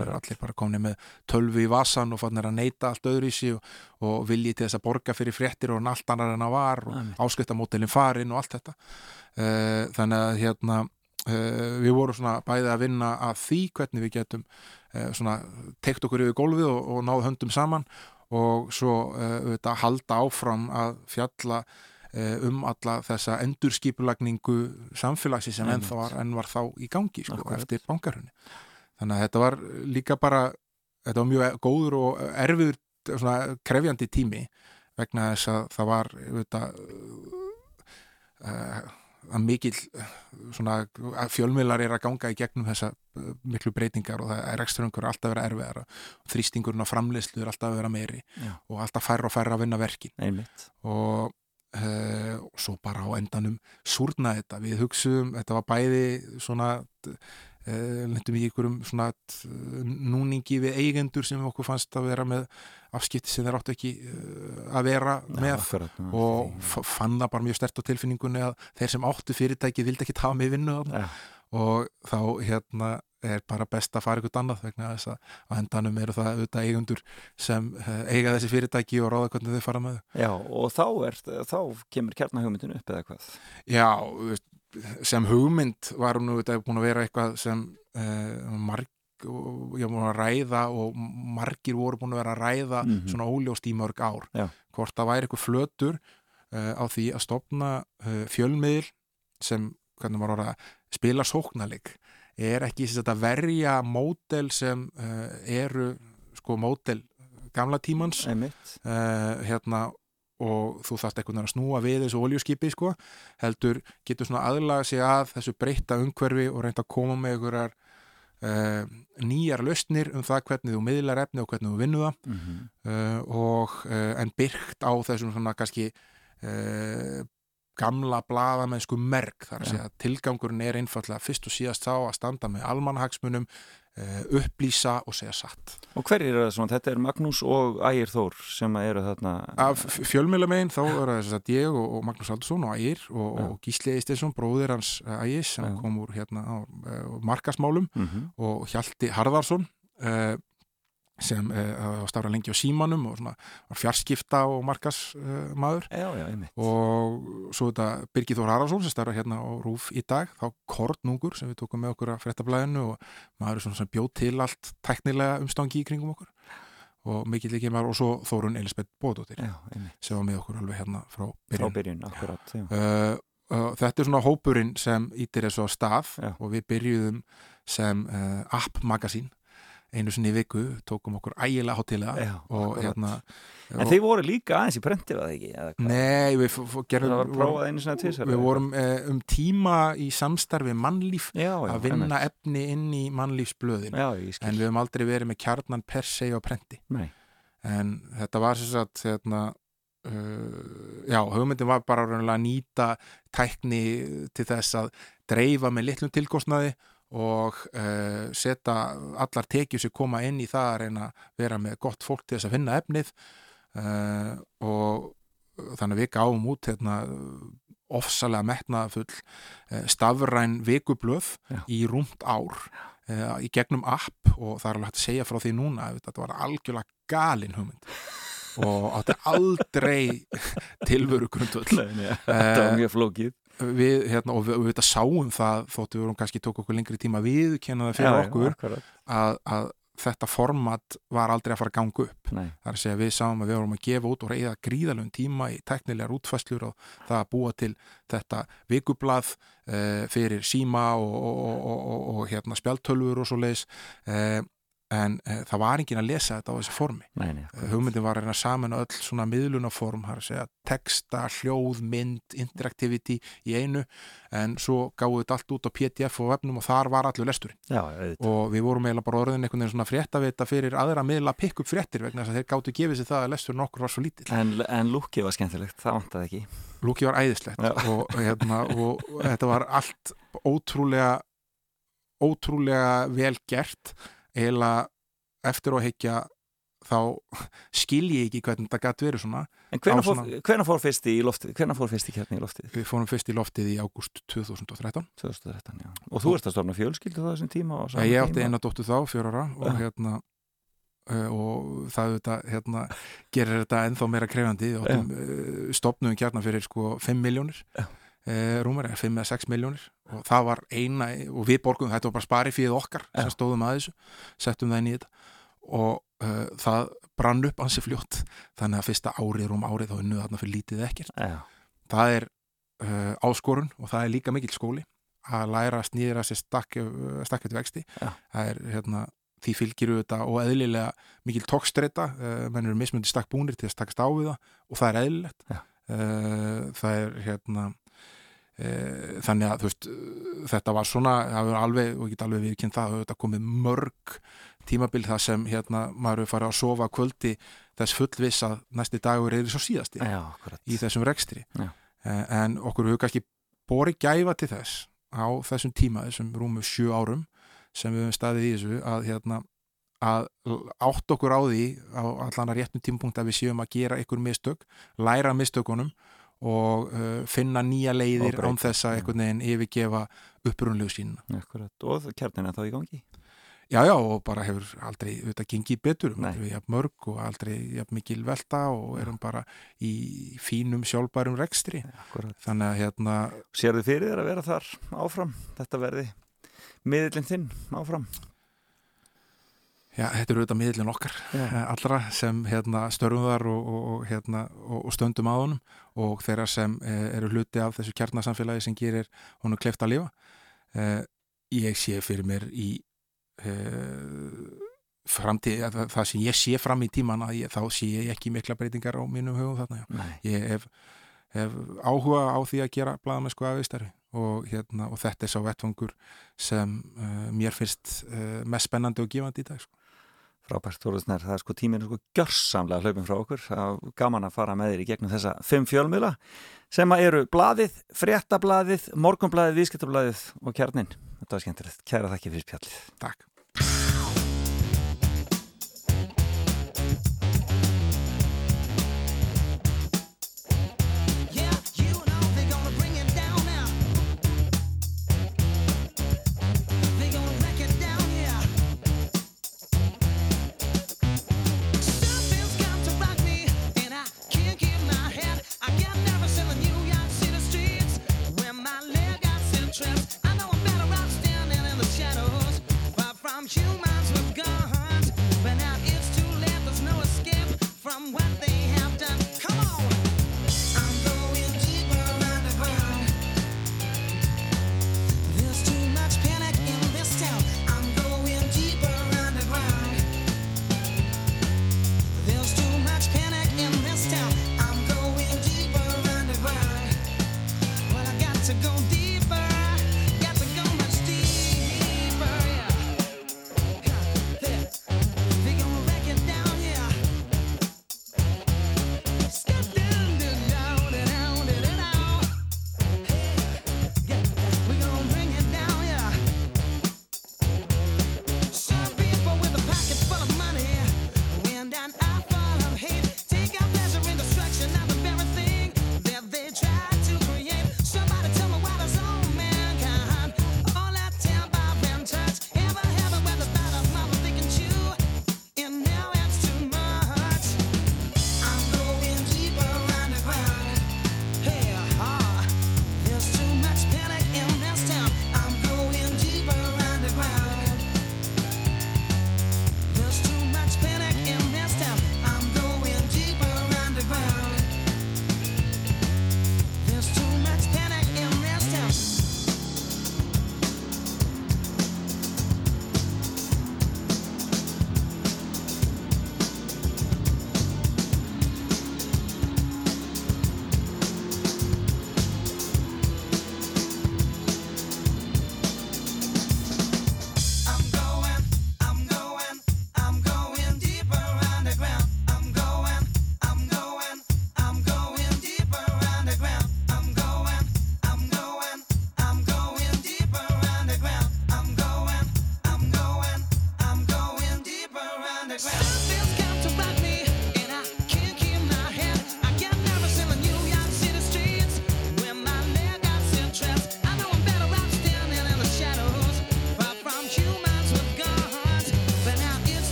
er Akkurat. allir bara komni með tölvu í vasan og fannir að neyta allt öðru í sig og, og vilji til þess að borga fyrir fréttir og allt annar en að var og Einmitt. áskriftamótelin farin og allt þetta uh, þannig að hérna við vorum svona bæði að vinna að því hvernig við getum uh, svona tekt okkur yfir gólfið og, og náðu höndum saman og svo uh, auðvitað halda áfram að fjalla um alla þessa endurskipulagningu samfélagsi sem enn, var, enn var þá í gangi sko, eftir bankarhunni þannig að þetta var líka bara þetta var mjög góður og erfiður svona krefjandi tími vegna þess að það var auðvitað uh, að mikil svona að fjölmiðlar er að ganga í gegnum þessa uh, miklu breytingar og það er ekströngur alltaf að vera erfiðara þrýstingurinn á framleiðslu er alltaf að vera meiri Já. og alltaf færra og færra að vinna verkin. Einmitt. Og uh, svo bara á endanum súrna þetta, við hugsuðum þetta var bæði svona lendum í ykkurum svona uh, núningi við eigendur sem okkur fannst að vera með afskipti sem þeir áttu ekki uh, að vera með akkurat, já. og fann það bara mjög stert á tilfinningunni að þeir sem áttu fyrirtæki vildi ekki hafa mig í vinnu Já. og þá hérna er bara best að fara ykkur annað vegna þess að á endanum eru það auðvitað eigundur sem eiga þessi fyrirtæki og ráða hvernig þau fara með. Já, og þá, er, þá kemur kjarnahugmyndin upp eða hvað Já, sem hugmynd var hún auðvitað búin að vera eitthvað sem uh, marg var búin að ræða og margir voru búin að vera að ræða Mhm. svona óljóst í mörg ár Já. hvort það væri eitthvað flötur uh, á því að stopna uh, fjölmiðl sem, orða spila sóknarleik er ekki sagt að verja mótel sem eru sko mótel gamla tímans hérna og þú þarft einhvern veginn að snúa við þessu oljuskipi sko, heldur getur svona aðlaga sig að þessu breytta umhverfi og reynda að koma með einhverjar uh, nýjar lausnir um það hvernig þú miðlar efni og hvernig þú vinnu það mm -hmm. uh, og uh, en byrkt á þessum svona kannski gamla blaðamennsku merk þar að Já. segja að tilgangurinn er einfallega fyrst og síðast þá að standa með almanhagsmunum upplýsa og segja satt Og hverjir eru það svona? Þetta er Magnús og Ægir Þór sem eru þarna af fjölmjölamegin þá er það þess að ég og, og Magnús Aldursson og Ægir og, Já. og Gísli Eistinsson, bróðir hans eh, Ægis sem Já. kom úr hérna á uh, markasmálum mm -hmm. og Hjalti Harðarsson uh, sem uh, starfa lengi á símanum og svona var fjarskipta og markasmaður uh, og svo þetta Birgir Þór Haraldsson sem starfa hérna á Rúf í dag þá Kornungur sem við tókum með okkur að fréttablaðinu og maður er svona sem bjóð til allt tæknilega umstangi í kringum okkur. Og mikill ekki maður og svo Þórun Elisabeth einmitt. sem var með okkur alveg hérna frá Frá byrjun. byrjun, akkurat uh, þetta er svona hópurinn sem ítir þessu á stað Já. og við byrjuðum sem app-magasín einu sinni í viku, tókum okkur ægilega hátilega Já, og hérna En þið voru líka aðeins í prenti, var það ekki? Nei, við var við Við vorum uh, um tíma í samstarfi mannlíf já, já, að vinna einmitt. efni inn í mannlífsblöðin. En við höfum aldrei verið með kjarnan per se á prenti. Nei, en þetta var sem sagt hérna, uh, já, hugmyndin var bara að nýta tækni til þess að dreifa með litlum tilkostnaði og uh, setja allar tekjur sem koma inn í það að reyna að vera með gott fólk til þess að finna efnið uh, og þannig að við gáum út hérna, ofsalega metnaðafull uh, stafræn vikublöð Já. í rúmt ár uh, í gegnum app og það er alveg hægt að segja frá því núna að þetta var algjörlega galin hugmynd. Og átti aldrei tilveru grundvöld Nei, nei, þetta var mjög flókið við, hérna, og við, við þetta sáum það þóttu við vorum kannski tók okkur lengri tíma við kenna það fyrir Já, okkur að, að þetta format var aldrei að fara að ganga upp. Nei, það er að segja við sáum að við vorum að gefa út og reyða gríðalögum tíma í teknilegar útfæslur og það að búa til þetta vikublað uh, fyrir síma og, og, og, og, og hérna spjaltölfur og svo leiðis uh, en uh, það var enginn að lesa þetta á þessi formi. Nei, nei, uh, hugmyndin var að reyna saman öll svona miðlunaform, það er að segja texta, hljóð, mynd, interactivity í einu, en svo gáðu þetta allt út á PDF og webnum og þar var allur lesturinn. Já, og við vorum eiginlega bara orðin einhvern veginn svona fréttavita fyrir aðra miðla að pikka upp fréttir vegna þess að þeir gáttu gefið sér það að lesturinn okkur var svo lítill. En, en lúkið var skemmtilegt, það vantaði ekki. Lúki var æðislegt og, hérna, og þetta var allt ótrúlega ótrúlega vel gert eiginlega eftir að higgja þá skil ég ekki hvernig þetta gæti verið svona En Á fór, svona- fór fyrst í loftið? Hvenær fór fyrst í kjarni í loftið? við fórum fyrst í loftið í ágúst 2013 2013, já. Og þú ert að stofna fjölskyldu það þessum tíma? sama ég átti eina dóttu þá, fjóra ára og Já. hérna uh, og það auðvitað, hérna, gerir þetta ennþá meira krefandi uh, stopnum kjarnar fyrir sko 5 miljónir uh, rúmar, 5 eða 6 miljónir og það var eina, og við borgum þetta var bara spari fyrir okkar sem stóðum að þessu settum það inn í þetta. Og uh, það brann upp ansi fljótt. Þannig að fyrsta árið rúm árið þá unnuð þarna fyrir lítið eða ekkert. Já, það er uh, áskorun og það er líka mikill skóli að læra að snýðra sér stakkjöld vexti. Já. það er hérna því fylgir þetta og eðlilega mikil tókstreita, uh, menn eru mismundi stakk búnir til að stakast á við það og það er eðlilegt. Það er hérna þannig að veist þetta var svona, það er alveg og ég get alveg viðkynnt það, þetta komið mörg tímabil það sem hérna maður er farið að sofa kvöldi þess fullviss að næsti dagur er svo síðasti já, í þessum rekstri Já. Eh, en okkur hefur kannski borið gæfa til þess á þessum tíma, þessum rúmu sjö árum sem við höfum staðið í þessu að, hérna, að átt okkur á því á allan að réttum tímapunkt að við séum að gera ykkur mistök læra mistökunum og uh, finna nýja leiðir án þess að einhvern veginn yfirgefa upprunlegu sínuna. akkurat. Og kjarnin er þá í gangi? Já, já, og bara hefur aldrei auðvitað gengið betur, við jafn mörg og aldrei jafn mikil velta og erum bara í fínum sjálfbærum rekstri. Akkurat. Þannig að hérna, Sérðu fyrir þér að vera þar áfram? Þetta verði miðlinn þinn áfram? já, þetta eru auðvitað miðlinn okkar Já. eh, allra sem hérna störfum þar og, og, hérna, og stöndum á honum og þeirra sem eh, eru hluti af þessu kjarnasamfélagi sem gerir honum kleift að lifa. Eh, ég sé fyrir mér í eh, framtíð, að það, sem ég sé fram í tíman að ég, þá sé ég ekki mikla breytingar á mínum hugum þarna. Ég hef, hef áhuga á því að gera blaðamennsku aðeistari og, hérna, og þetta er sá vettfangur sem uh, mér finnst uh, mest spennandi og gefandi í dag. Sko. Frábært, Þorðusnær, það er sko tíminn er sko gjörsamlega hlaupin frá okkur er gaman að fara með þér í gegnum þessa fimm fjölmiðla sem að eru blaðið, fréttablaðið, morgunblaðið, viðskiptablaðið og kjarnin. Þetta var skemmtilegt. Kæra þakki fyrir spjallið. Takk.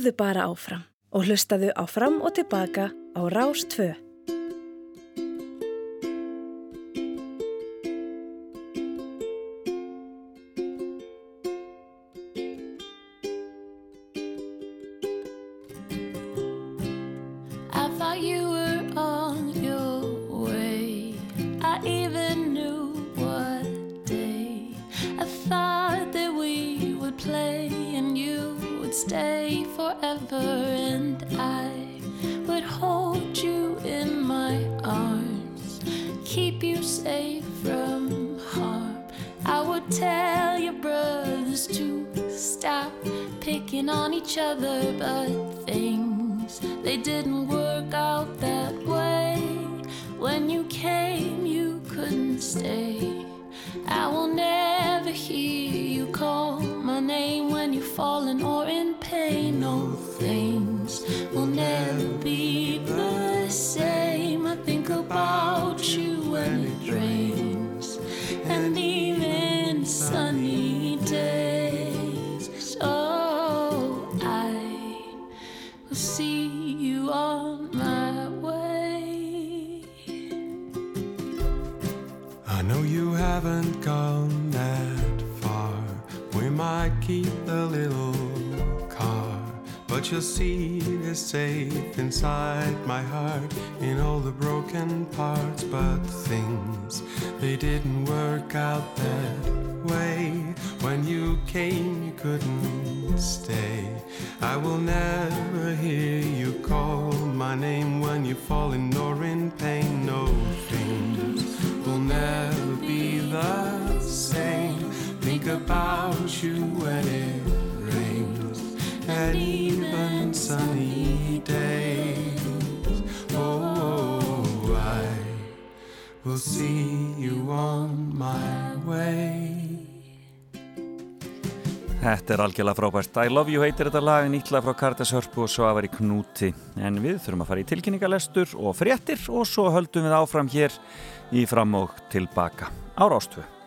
Horðu bara áfram og hlustaðu á fram og tilbaka á Rás 2. and even sunny days. Oh, I will see you on my way. Þetta er algjörlega frábært. I love you heitir þetta lag, nýtla frá Kardas Hörpu og svo að vera í knúti. En við þurfum að fara í tilkynningalestur og fréttir og svo höldum við áfram hér í fram og tilbaka. Ára ástföð.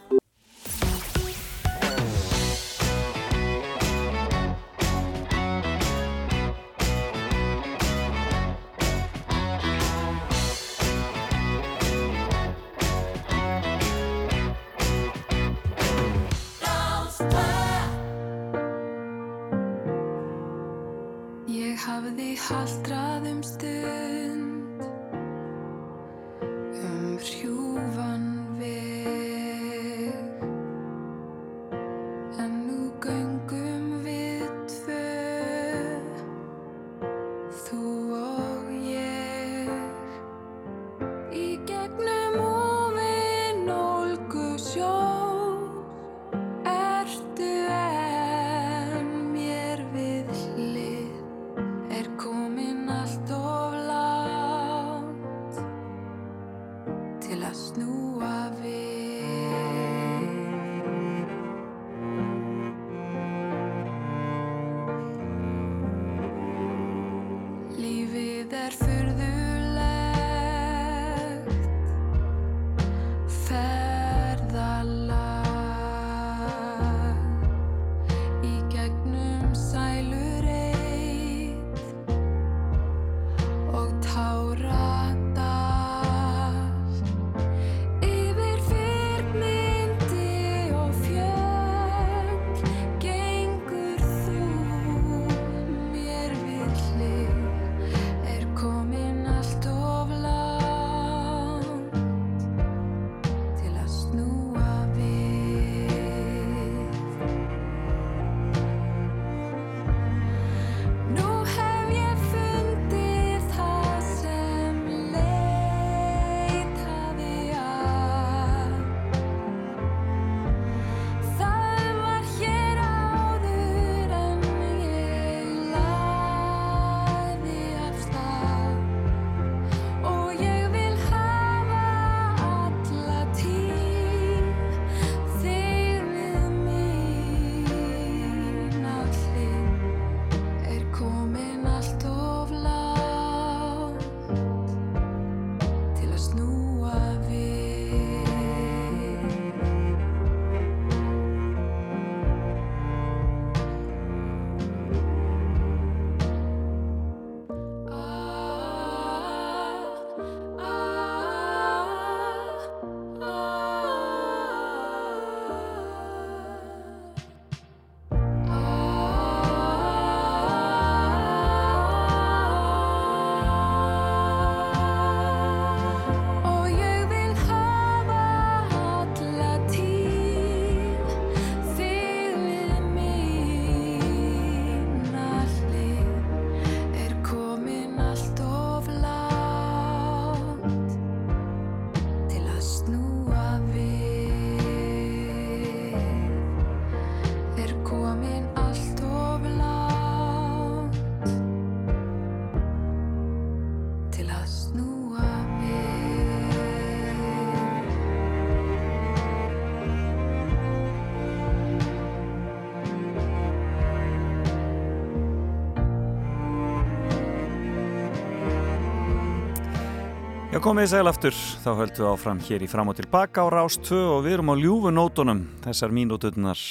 Komið í segl aftur, þá höldum við áfram hér í fram og tilbaka á Rás 2 og við erum á ljúfunótonum þessar mínúturnar.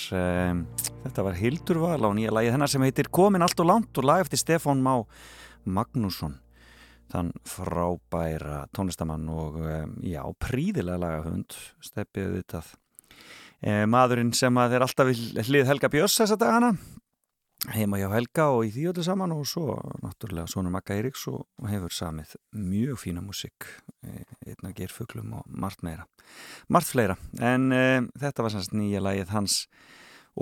Þetta var Hildurval á nýja lagi þennar sem heitir Komin allt og langt og lag eftir Stefán Má Magnússon, þann frábæra tónlistamann og já, príðilega lagahund, steppið vitað. Maðurinn sem að er alltaf hlið Helga Björns þessa dagana heima hjá Helga og í því öllu saman og svo náttúrulega svona Magga Eiríks og hefur samið mjög fína músik einna gerfuglum og margt meira margt fleira, en uh, þetta var semst nýja lægið hans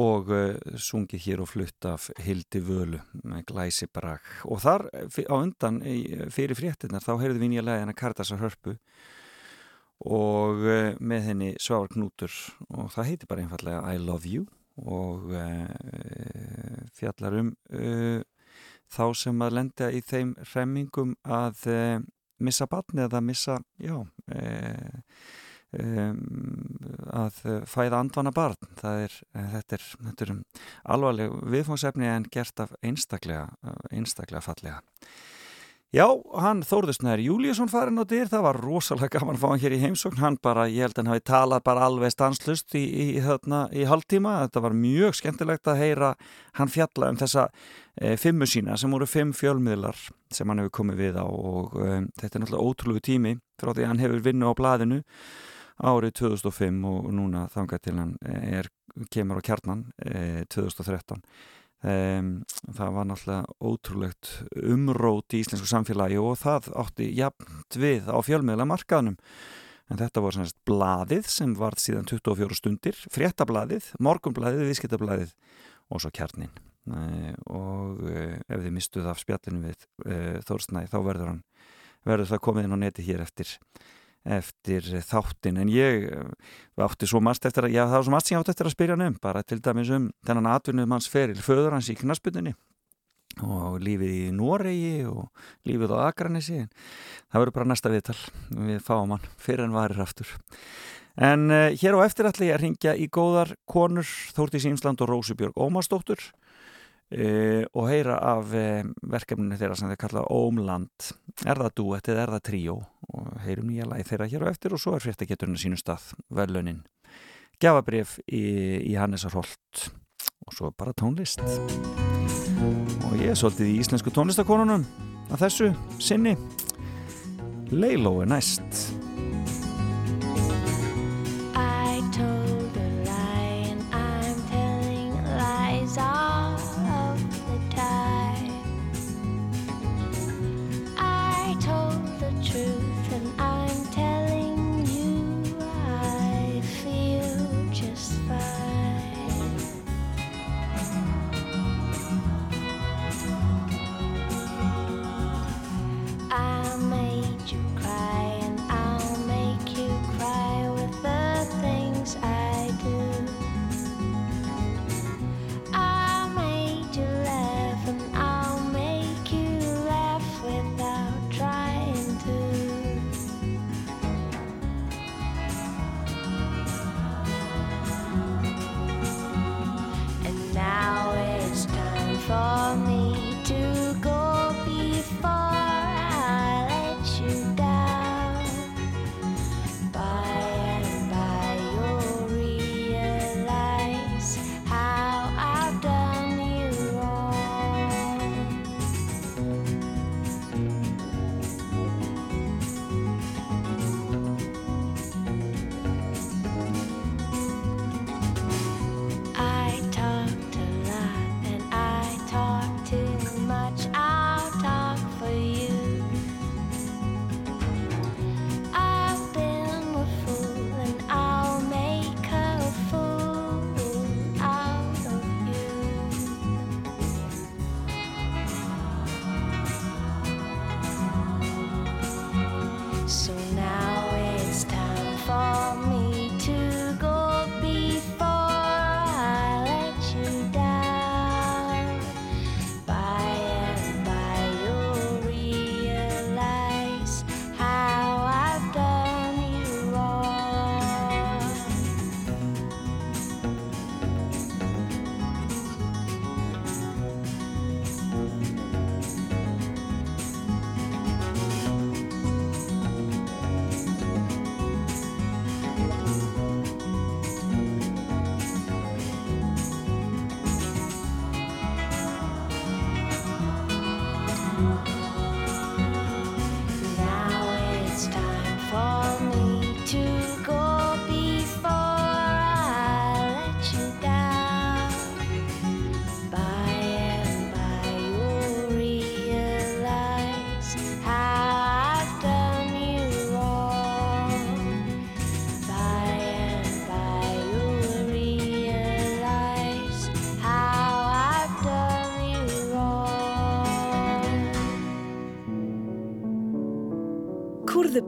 og uh, sungið hér og flutt af Hildi Völu með glæsi brak og þar á undan fyrir fréttinnar þá heyrðu við nýja lægina Kartasar Hörpu og uh, með henni Sváar Knútur og það heiti bara einfallega I Love You og uh, fjallar um uh, þá sem að lenda í þeim hremmingum að uh, missa batni eða missa já um, að fæða andvana barn. Er, þetta er, þetta er alvarleg viðfóngsefni en gert af einstaklega, einstaklega fallega Já, hann Þórðusnær Júliusson farin á dyr, það var rosalega gaman að fá hann hér í heimsókn, hann bara, ég held að hann hafi talað bara alveg stanslust í, í, í, í haldtíma, þetta var mjög skemmtilegt að heyra hann fjalla um þessa e, fimmu sína sem voru fimm fjölmiðlar sem hann hefur komið við á og e, þetta er náttúrulega ótrúlegu tími frá því hann hefur vinnu á blaðinu árið 2005 og núna þangað til hann er, kemur á kjarnan e, 2013 Um, það var náttúrulega ótrúlegt umrót í íslensku samfélagi og það átti jafnt við á fjölmiðla markaðnum en þetta var svona bladið sem var síðan 24 stundir fréttabladið, morgumbladið, viðskiptabladið og svo kjarnin uh, og uh, ef þið mistuð af spjallinu við uh, Þórsnæ þá verður, hann, verður það komið inn á neti hér eftir eftir þáttin en ég átti svo margt eftir að, já það var svo margt sem ég átti eftir að spyrja hann um, bara til dæmis um þennan atvinnum hans feril, föður hans í knaspunni og lífið í Noregi og lífið á Akranissi það verður bara næsta viðtal. Við fáum hann fyrir en varir aftur. En uh, hér á eftir ætla ég að ringja í góðar konur Þórtís Ímsland og Rósubjörg Ómarsdóttur Uh, og heyra af uh, verkefninu þeirra sem þeir kalla Ómland. Er það duett eða er það tríó? Og heyrum nýja lagi þeirra hér á eftir og svo er fréttageturinn að sínu stað verðlaunin. Gafabrif í, í Hannesar Holt og svo bara tónlist. Og ég er svolítið í íslensku tónlistakonunum að þessu sinni. Leiló er næst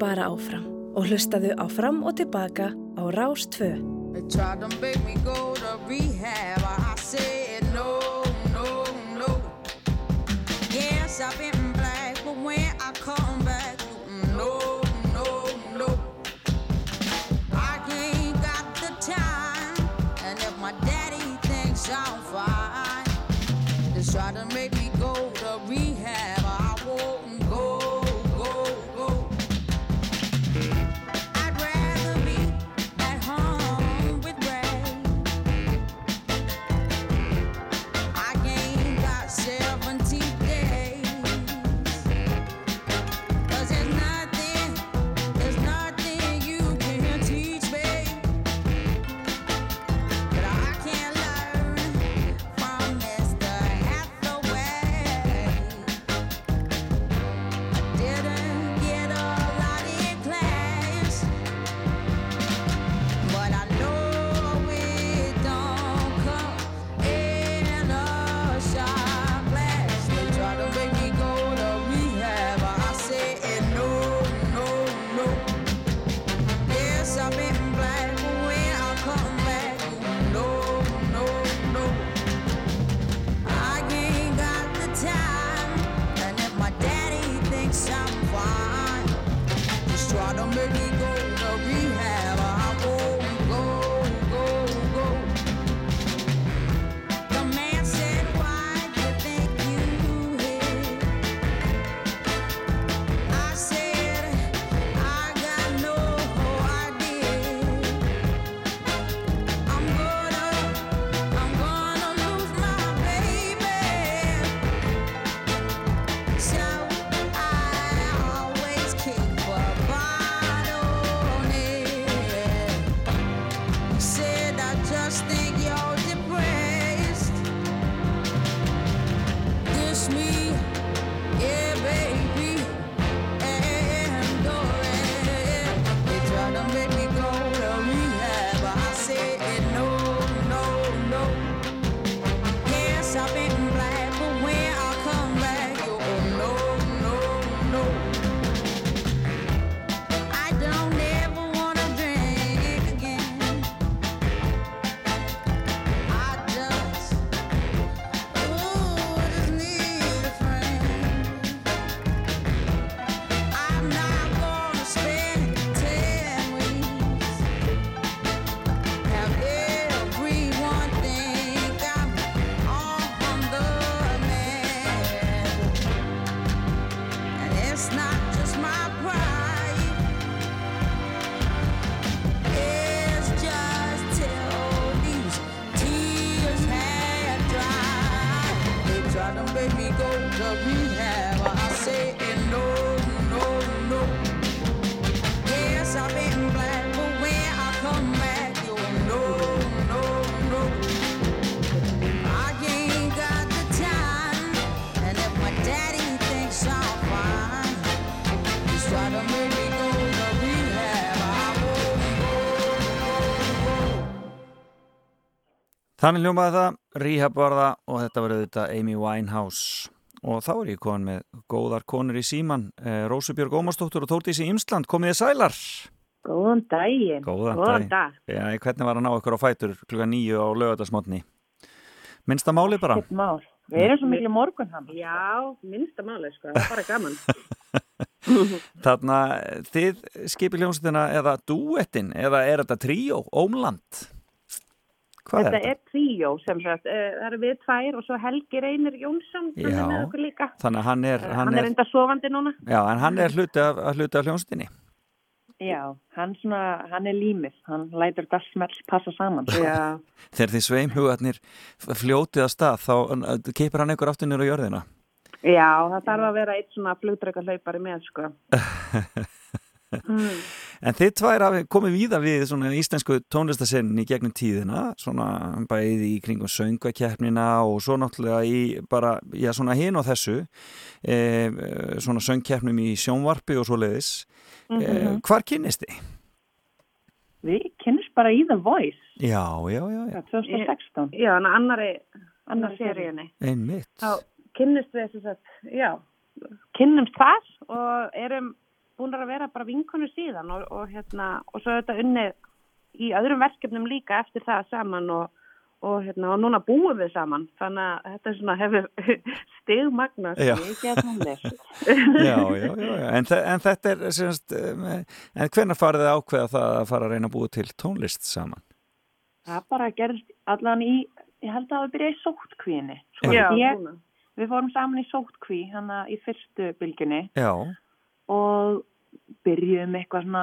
bara áfram og hlustaðu á fram og tilbaka á Rás 2. Þannig hljómaði það, Rehab var það og þetta var auðvitað Amy Winehouse og þá er ég komin með góðar konur í síman, eh, Rósubjörg Ómarsdóttur og Þórdísi Ímsland, komið þið sælar Góðan daginn. Góðan Góðan daginn. dag. Já, hvernig var að ná ykkur á fætur klukka nýju á lögadagsmotni Minnsta máli bara mál. Við erum svo miklu morgun hann. Já, minnsta máli, sko, bara gaman. Þarna, þið skipið hljómsveitina eða duettin eða er þetta tríó, Ómland Hvað Þetta er er tríó sem sagt, uh, það eru við tvær og svo Helgi Reynir Jónsson, hann Já. er með okkur líka. Þannig að hann er, Uh, hann hann er enda sofandi núna. já, en hann er hluti af, hluti af hljómsveitinni Já, hann, svona, hann er límið. Hann lætur þetta smelt passa saman. Já. Þegar þið sveimhugarnir fljótið að stað þá keipir hann aftur nýra á jörðina Já, það þarf að vera eitt svona flugdreika hlaupari með, sko. mm. En þið tvær hafi komið víða við svona íslensku tónlistasennin í gegnum tíðina, svona bæði í kringum söngvakeppnina og svo náttúrulega í bara, já svona hinn og þessu, e, svona söngkeppnum í sjónvarpi og svo leiðis. E, Mhm. hvar kynnist þið? Við kynnist bara í The Voice. Já, já, já, já, 2016. Já, en annari, annari seríunni. einmitt. Þá kynnist við þess að, já, kynnumst þar og erum búin að vera bara vinkonu síðan og, og hérna, og svo er þetta unnið í öðrum verkefnum líka eftir það saman og, og hérna, og núna búum við saman, þannig að þetta er svona hefur stigmagnast Já. mikið að tónlist. já, já, já, já. En, en þetta er semst, um, en hvenær farið þið að ákveða það að fara að reyna að búa til tónlist saman? Það bara gerðist allan í, ég held að það byrja í sóttkvíinni. Sko, Já, ég, núna. við fórum saman í sóttkví, hann í fyrstu bylgjunni Já, og byrjuðum eitthvað svona,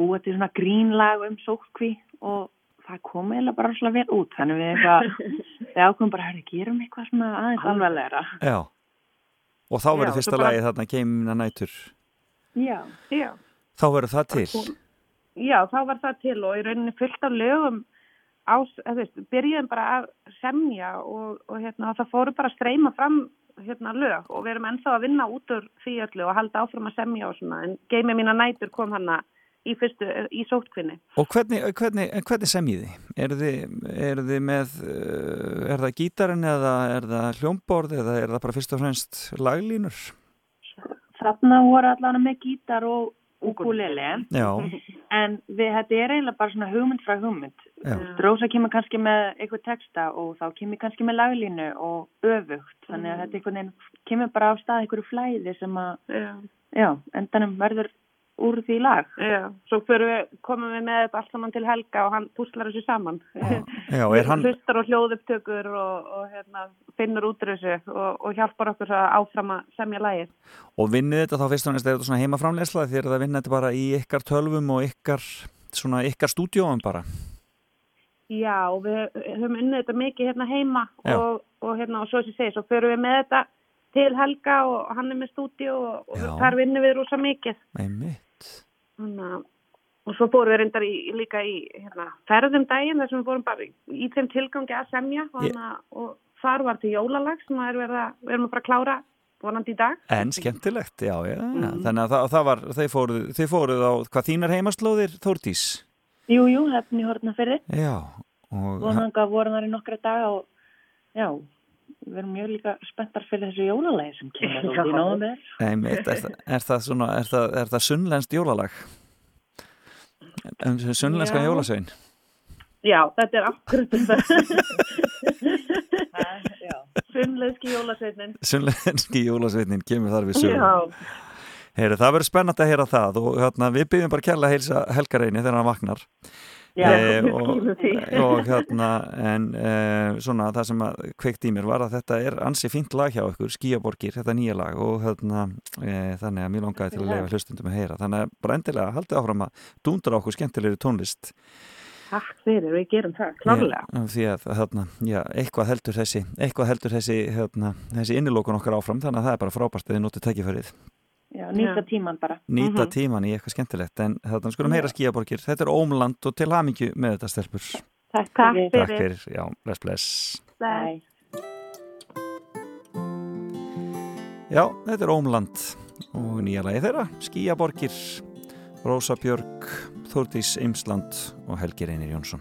búa til svona grínlag um sóttkví og það kom eiginlega bara svona vel út. Þannig við eitthvað, við ákveðum bara, herri, gerum eitthvað svona aðeins alveglegra. já. Og þá verður fyrsta bara- lagið þarna Geimina nætur. Já. Já. Þá verður það til. Já, þá var það til og í rauninni fullt af lögum á, eða, þú veist, byrjuðum bara að semja og, og hérna, það fóru bara að streyma fram hérna, lög og við erum ennþá að vinna út úr því öllu og halda áfram að semja og svona en geimi mína nætur kom hana í fyrstu, í sótkvinni. Og hvernig, hvernig, en hvernig semjið þið? Er þið, er þið með, uh, er það gítarinn eða er það hljómborð eða er það bara fyrst og fremst laglínur? Þarna voru allan með gítar og ukulele. Já, En við, þetta er eiginlega bara svona hugmynd frá hugmynd. Rósa kemur kannski með eitthvað texta og þá kemur kannski með laglínu og öfugt. Þannig að þetta einhvern veginn kemur bara á stað einhverju flæði sem að, Já. já, endanum verður úr því lag. Já, svo við, komum við með þetta allt saman til Helga og hann púslar þessu saman. já, er hann, Hlustar og hljóðupptökur og, og hérna, finnur út úr þessu og, og hjálpar okkur svo áfram að semja lægir. og vinnið þetta þá fyrst og fremst er þetta svona heimaframleysla því er það að vinna þetta bara í ykkar tölvum og ykkar, svona ykkar stúdíóum bara. Já, og við höfum unnið þetta mikið hérna heima Já. og, og hérna, og svo sem ég segi, svo fyrir við með þetta til Helga og hann er með stúdíu og, og Já. þar vinnum við rosa mikið. Einmitt. Þannig að Og svo fórum við reyndar í, líka í hérna, ferðum daginn þar sem við fórum bara í, í þeim tilgangi að semja hana, og þar var til jólalag sem er verið að, við erum að fara að klára vonandi í dag. En skemmtilegt, já, já, já. Þannig að það, það var, þeir fóruð, þeir fóruð á, hvað þínar heimaslóðir, Þórdís? Jú, jú, hefni hortna fyrir. Já, og Vonanga voru þar í nokkra daga og já, við erum mjög líka spenntar fyrir þessu jólalagi sem kemur út í nóðum einmitt, er, það- er það svona, er það, er það sunnlenskt jólalag? Um, sunnlenskan Já. jólasvein? Já, þetta er akkurat. Sunnleyski jólasveitnin. Sunnlenski jólasveinin kemur þar við sögum. Já, Heyri, það verður spennandi að heyra það og hérna, við byggjum bara kærlega að heilsa Helgareini þegar hann vaknar. Já, við og, og hérna, en uh, svona það sem að kveikt í mér var að þetta er ansi fínt lag hjá ykkur, Skíaborgir, þetta nýja lag og hérna, uh, þannig að mér langaði til að leifa hlustundum að heyra. Þannig að bara endilega haldið áfram að dúndra okkur skemmtilegri tónlist. takk fyrir, við gerum það, klárlega. Já, því að hérna, já, eitthvað heldur þessi, eitthvað heldur þessi, hérna, þessi innilókun okkar áfram, þannig að það er bara frábært að þið notið tækifærið. Já, nýta tíman bara. Nýta Mhm. tíman í eitthvað skemmtilegt, en þarna skulum heyra Skíaborgir. Þetta er ómland og til hamingju með þetta stelpur. Takk Takk fyrir. Takk fyrir. já, bless, bless. Bye. Já, þetta er Ómland og nýja lagi þeirra, Skíaborgir, Rósa Björg, Þórdís Eimsland og Helgi Reynir Jónsson.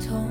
痛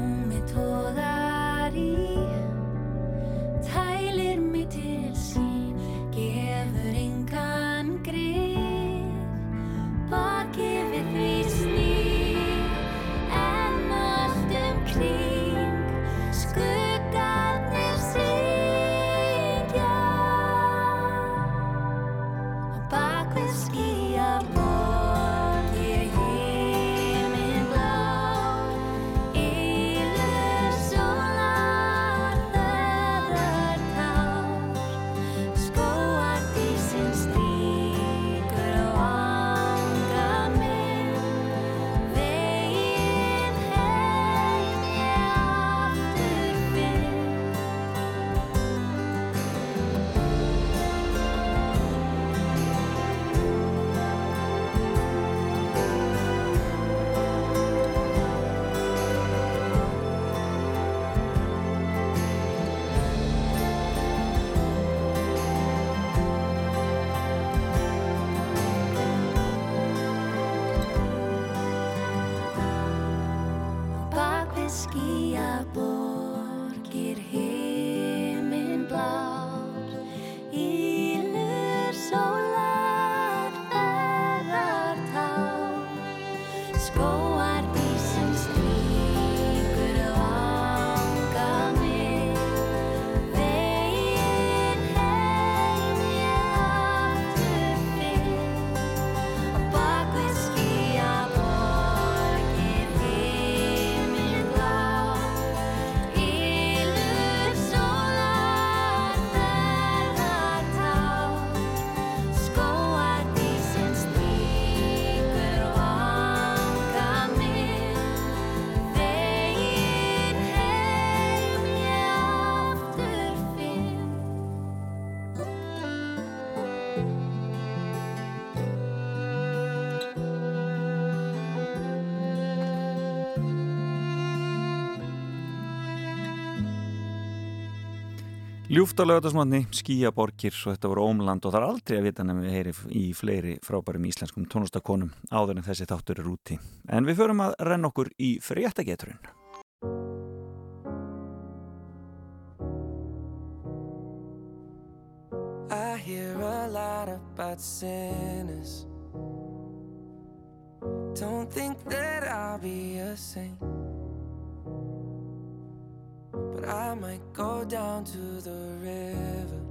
Ljúft á lögatarsmotni, skíaborgir og þetta voru ómland og það er aldrei að vita nefnum við heyri í fleiri frábærum íslenskum tónlistakonum áður en þessi þáttur er úti. En við förum að renna okkur í fréttageturinn. I hear a lot about sinners. Don't think that I'll be a saint. But I might go down to the river.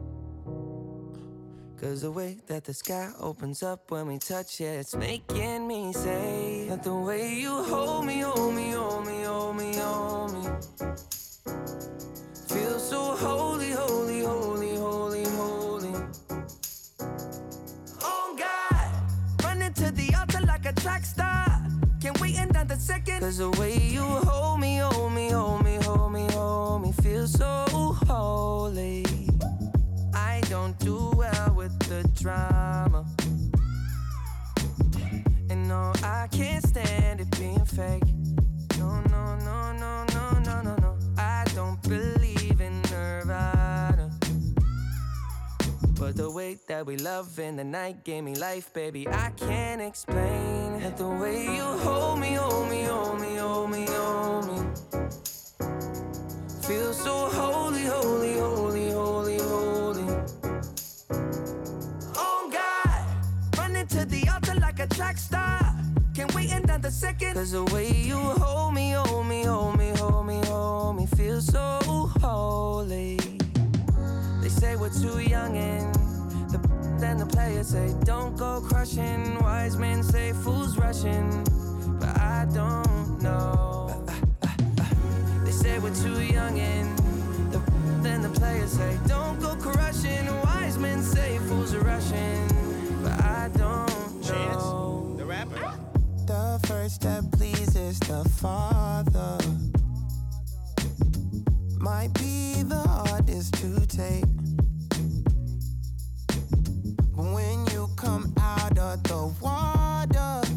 Cause the way that the sky opens up when we touch it, it's making me say that the way you hold me, hold me, hold me, hold me, hold me. Feel so holy, holy, holy, holy, holy. Oh God, running to the altar like a track star. Can't wait another second. Cause the way you hold me, hold me, hold me, hold me, hold me, feel so holy. I don't do well with the drama. And no, I can't stand it being fake. No, no, no, no, no, no, no, no. I don't believe in Nirvana. But the way that we love in the night gave me life, baby. I can't explain it. The way you hold me, hold me, hold me, hold me, hold me. Feel so holy, holy, holy, holy, holy. Oh God, running to the altar like a track star. Can't wait another second. Cause the way you hold me, hold me, hold me, hold me, hold me, feel so holy. They say we're too young and the then the players say don't go crushing. Wise men say fools rushing, but I don't know. They say we're too young and the then the players say don't go crushing. Wise men say fools are rushing, but I don't know. The rapper. The first step pleases the Father. Might be the hardest to take. But when you come out of the water,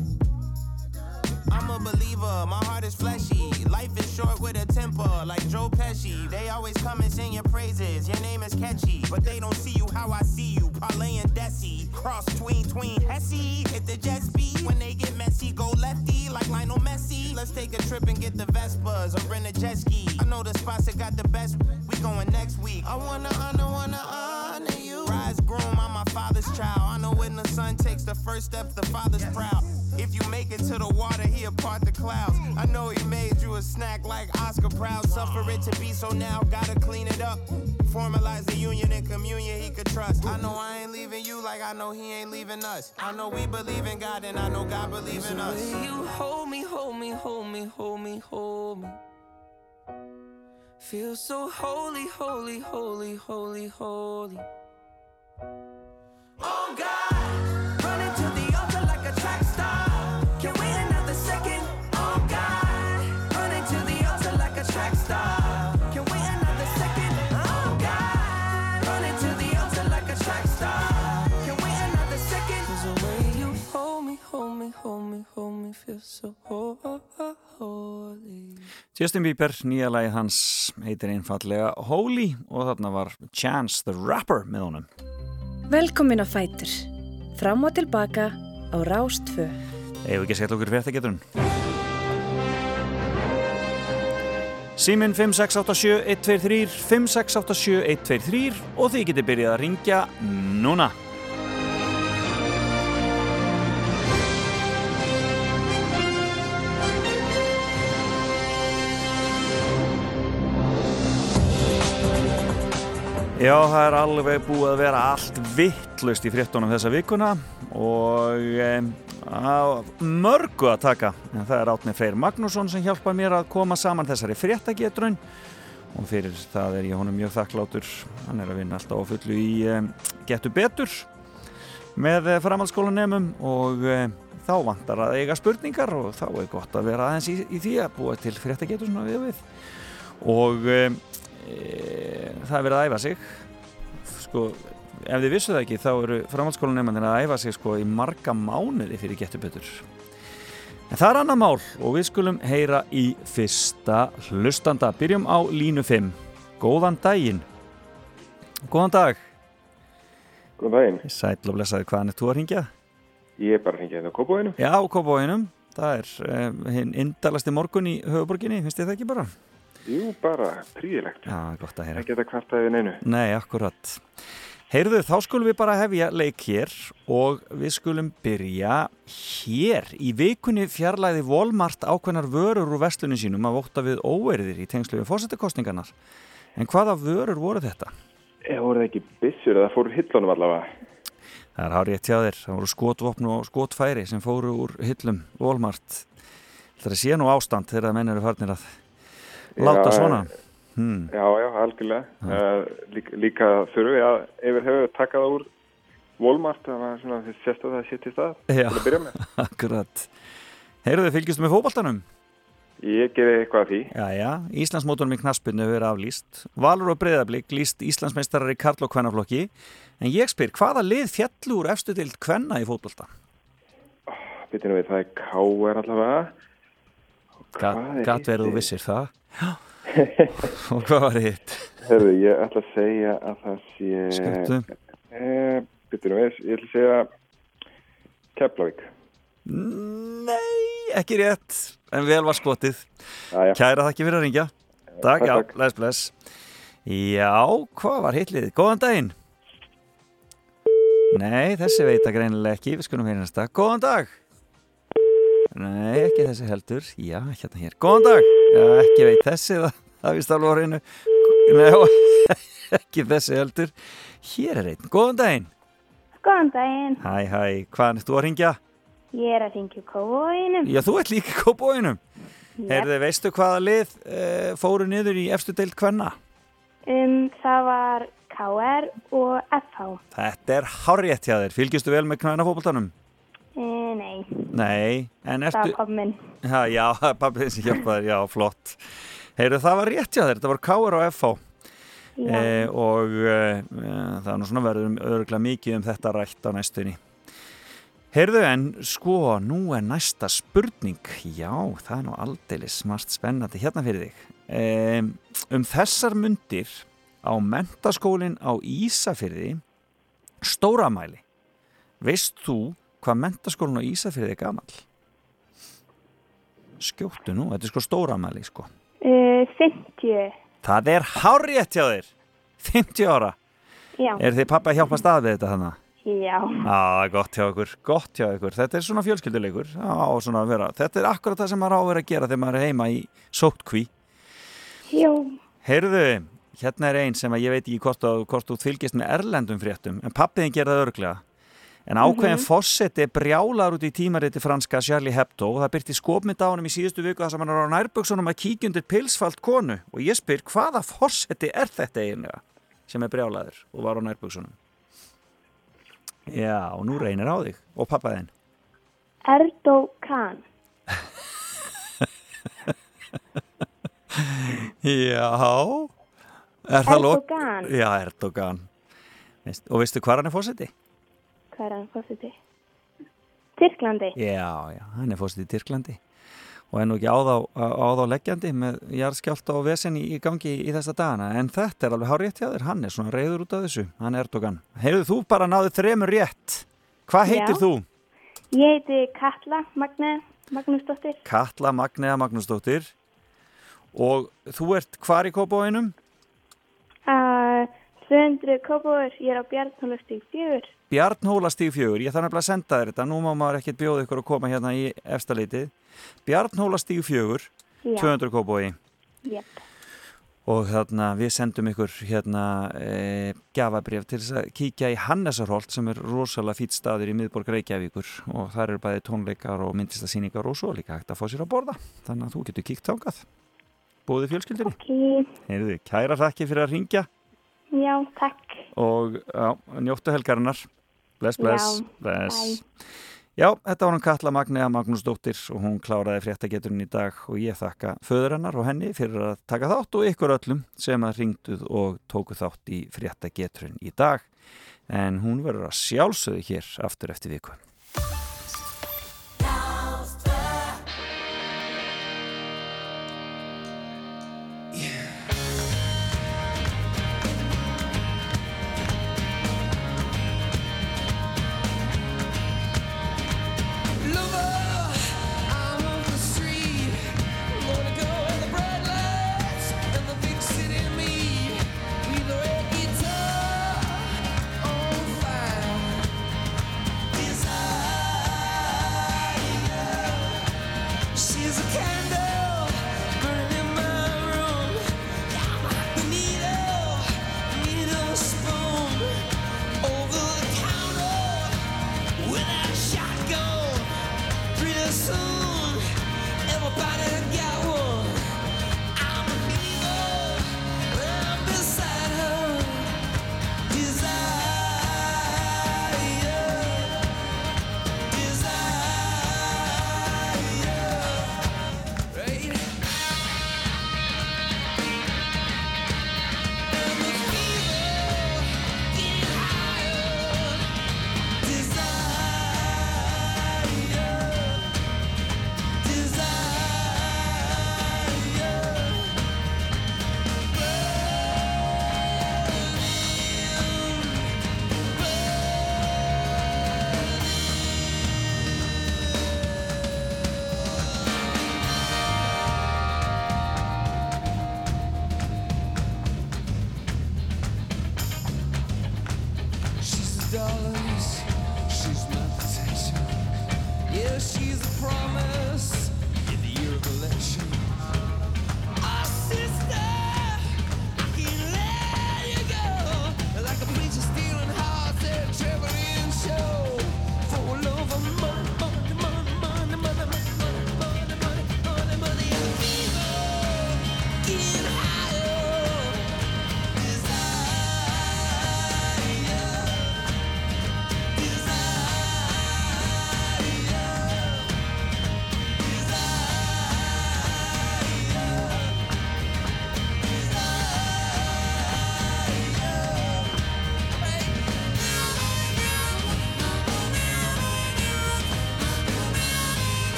A believer. My heart is fleshy. Life is short with a temper. like Joe Pesci. They always come and sing your praises. Your name is catchy, but they don't see you how I see you. Parlay and Desi, cross tween tween Hesse. Hit the jet speed when they get messy. Go lefty like Lionel Messi. Let's take a trip and get the Vespas or rent a jet ski. I know the spots that got the best. We going next week. I wanna honor, wanna honor you. Rise groom, I'm my father's child. I know when the son takes the first step, the father's proud. If you make it to the water, he'll part the clouds. I know he made you a snack like Oscar Proud. Suffer it to be so now, gotta clean it up. Formalize the union and communion he could trust. I know I ain't leaving you like I know he ain't leaving us. I know we believe in God and I know God believe in us. You hold me, hold me, hold me, hold me, hold me. Feel so holy, holy, holy, holy, holy. Oh God, Justin Bieber, nýja lagi hans heitir einfallega Holy og þarna var Chance the Rapper með honum. Velkomin á Fætur. Fram og tilbaka á Rás 2. Eða ekki að setja okkur fyrir þetta geturinn. Símin 5687123, 5687123 og þið getið byrjað að ringja núna. Já, það er alveg búið að vera allt vittlust í fréttunum þessa vikuna og á mörgu að taka. En það er Átni Freyr Magnússon sem hjálpar mér að koma saman þessari fréttagetrun og fyrir það er ég honum mjög þakklátur. Hann er að vinna alltaf á fullu í um, Getu Betur með uh, framhaldsskólanemum og um, þá vantar að eiga spurningar og þá er gott að vera aðeins í, í því að búa til fréttagetur svona við við. Og e, það er verið að æfa sig sko, ef þið vissu það ekki þá eru framhaldsskólanemandina að æfa sig sko í marga mánuði fyrir getur betur en það er annar mál og við skulum heyra í fyrsta hlustanda byrjum á línu 5 góðan daginn góðan dag Góðan daginn. Sæll og blessaði hvaðan er þú að ringja? Ég er bara að ringja þetta á Kópavóinu. Já, Kópavóinum það er um, hinn indalasti morgun í höfuborginni, finnst þið það ekki bara? Jú, bara príðilegt. Já, gott að heyra Það geta kvartaðið neinu. Nei, akkurat. Heyrðu, þá skulum við bara hefja leik hér og við skulum byrja hér. Í vikunni fjarlæði Volmart ákveðnar vörur úr vestlunum sínum að vóta við óerðir í tengslu við fórsettakostningarnar. En hvaða vörur voru þetta? Eða voru það ekki byssur eða fóru hillunum allavega? Það er hárið hjá þér. Það voru skotvopn og skotfæri sem fóru úr hillum Volmart. Það sé nú ástand þegar menn eru farnir að láta Já, svona. Hmm. Já, já, algjörlega. Uh, líka, líka þurfum við að yfir hefur taka það úr Walmart, það var svona þess að það. Já, Til að með. akkurat. Heyrðu, fylgjustu með fótboltanum? Ég gerði eitthvað af því. Já, já, Íslandsmótunum í knaspinu hefur aflýst. Valur og Breiðablík líst Íslandsmeistarar í Karl og Kvennaflokki. En ég spyr, hvaða lið fjallu úr efstu til Kvenna í fótbolta? Býtum við, það er K.R. allavega. Gat þú vissir það? Og hvað var hitt? Herðu, ég ætla að segja að það sé... Skemmtu. Eh, Býtum við, ég ætla að segja Keflavík. Nei, ekki rétt, en vel var skotið. Jæja. Kæra þakki fyrir að ringja. Takk, takk, já, bless, bless. Já, hvað var hitlið? Góðan daginn. Nei, þessi veit að greinilega ekki, við skulum hérna næsta. Góðan dag. Nei, ekki þessi heldur. Já, hérna hér. Góðan dag. Já, ekki veit þessi, það, það vist alveg á reynu. Nei, ekki þessi heldur. Hér er einn. Góðan daginn. Góðan daginn, Hæ, hæ, hvaðan ert þú að ringja? ég er að ringja kóinum. Já, þú ert líka í kópóinum. Heyrðu, veistu hvaða lið e, fóru niður í efstu deild kvenna? Um, það var KR og FH. Þetta er hárrétt hjá þér. Fylgjustu vel með knænafóboltanum? E, nei, Nei, en það ertu... var pappi minn. Já, já, pappi sem hjálpaði, já, flott. Heyrðu, það var rétt þér. Þetta var Káur og. Já. E, og e, það er nú svona verður örgulega mikið um þetta rætt á næstunni. Heyrðu, en sko, nú er næsta spurning. Já, það er nú aldeilis smart spennandi hérna fyrir þig. um, um þessar mundir á mentaskólinn á Ísafyrði stóramæli veist þú hvað mentaskólinn á Ísafyrði er gamall? skjóttu nú, þetta er sko stóramæli sko Uh, 50. það er hárétt hjá þér 50 ára Já. er þið pappa að hjálpa stað við þetta þannig? Já. Já, er gott hjá ykkur, gott hjá ykkur Þetta er svona fjölskylduleikur Já, svona að vera. Þetta er akkurat það sem maður á að vera að gera þegar maður er heima í sótkví Jú. Heyrðu, hérna er einn sem að ég veit ekki hvort, þú fylgist með erlendum fréttum en pappiðin gerði það örglega en ákveðin Mhm. fósetti brjálar út í tímariti franska Charlie Hebdo og það byrti skopmynd á honum í síðustu viku þar sem hann er á nærbuksunum að kíkja undir pilsfalt konu og ég spyr hvaða fósetti er þetta eiginlega sem er brjálaður og var á nærbuksunum Já, og nú reynir á þig og pappaðin Erdogan. Já Er Erdogan. Já, Erdogan Veist- Og veistu hvað hann er fósetti? Hvað er hann fórseti? Tyrklandi. Já, já, hann er fósitt í Tyrklandi og er nú ekki áð á, áð á leggjandi með jarðskjálta og vesen í, gangi í þessa dagana, en þetta er alveg hár rétt hjá þér, hann er svona reyður út af þessu hann er Erdogan. Heyrðu þú bara náðu þremur rétt hvað heitir Já. þú? Ég heiti Katla Magne Magnúsdóttir. Katla Magnea Magnúsdóttir og þú ert hvar í Kópavóinum? Uh, 200 kópúur, ég er á Bjarnhólastík 4. Bjarnhólastíg fjögur, ég þarf nefnilega að senda þér þetta, nú má maður ekkert bjóða ykkur að koma hérna í efstaleitið. Bjarnhólastíg fjögur, Já. 200 Kópavói. Jep. og þarna við sendum ykkur hérna e, gafabrif til þess að kíkja í Hannesarholt sem er rosalega fýtt staður í miðborg Reykjavíkur og þar eru bæði tónleikar og myndlistasýningar og svo líka hægt að fá sér að borða þannig að þú getur kíkt þángað búið fjölskyldinni Ok. Heyrðu, kæra þakki fyrir að ringja Já, takk. og já, njóttu helgarinnar bless, bless, Já, bless Já, þetta var hann Katla Magnea Magnúsdóttir og hún kláraði fréttageturinn í dag og ég þakka föður hennar og henni fyrir að taka þátt og ykkur öllum sem að ringduð og tóku þátt í fréttageturinn í dag en hún verður að sjálfsögðu hér aftur eftir viku.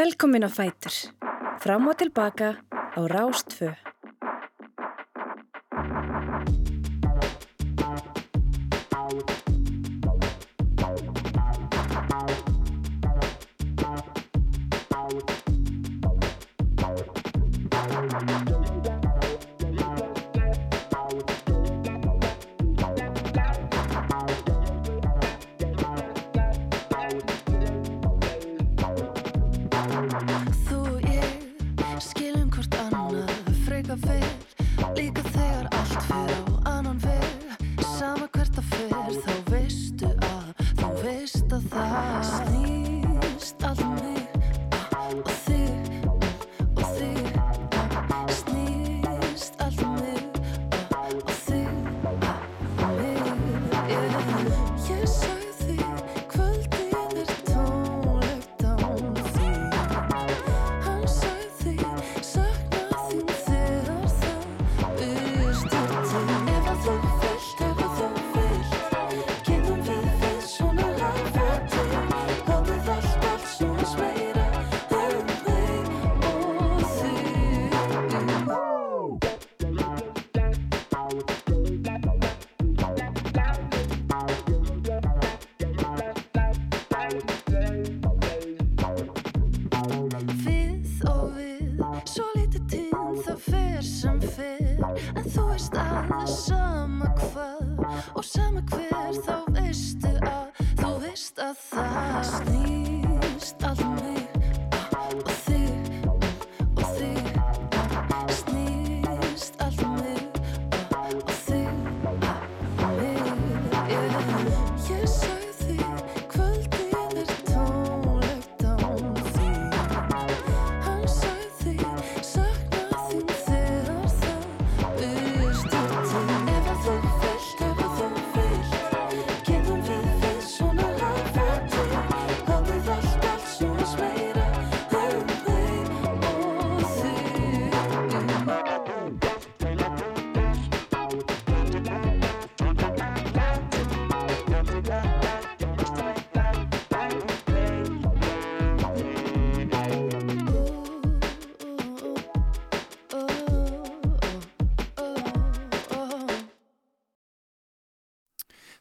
Velkomin á Fætur. Fram og tilbaka á Rás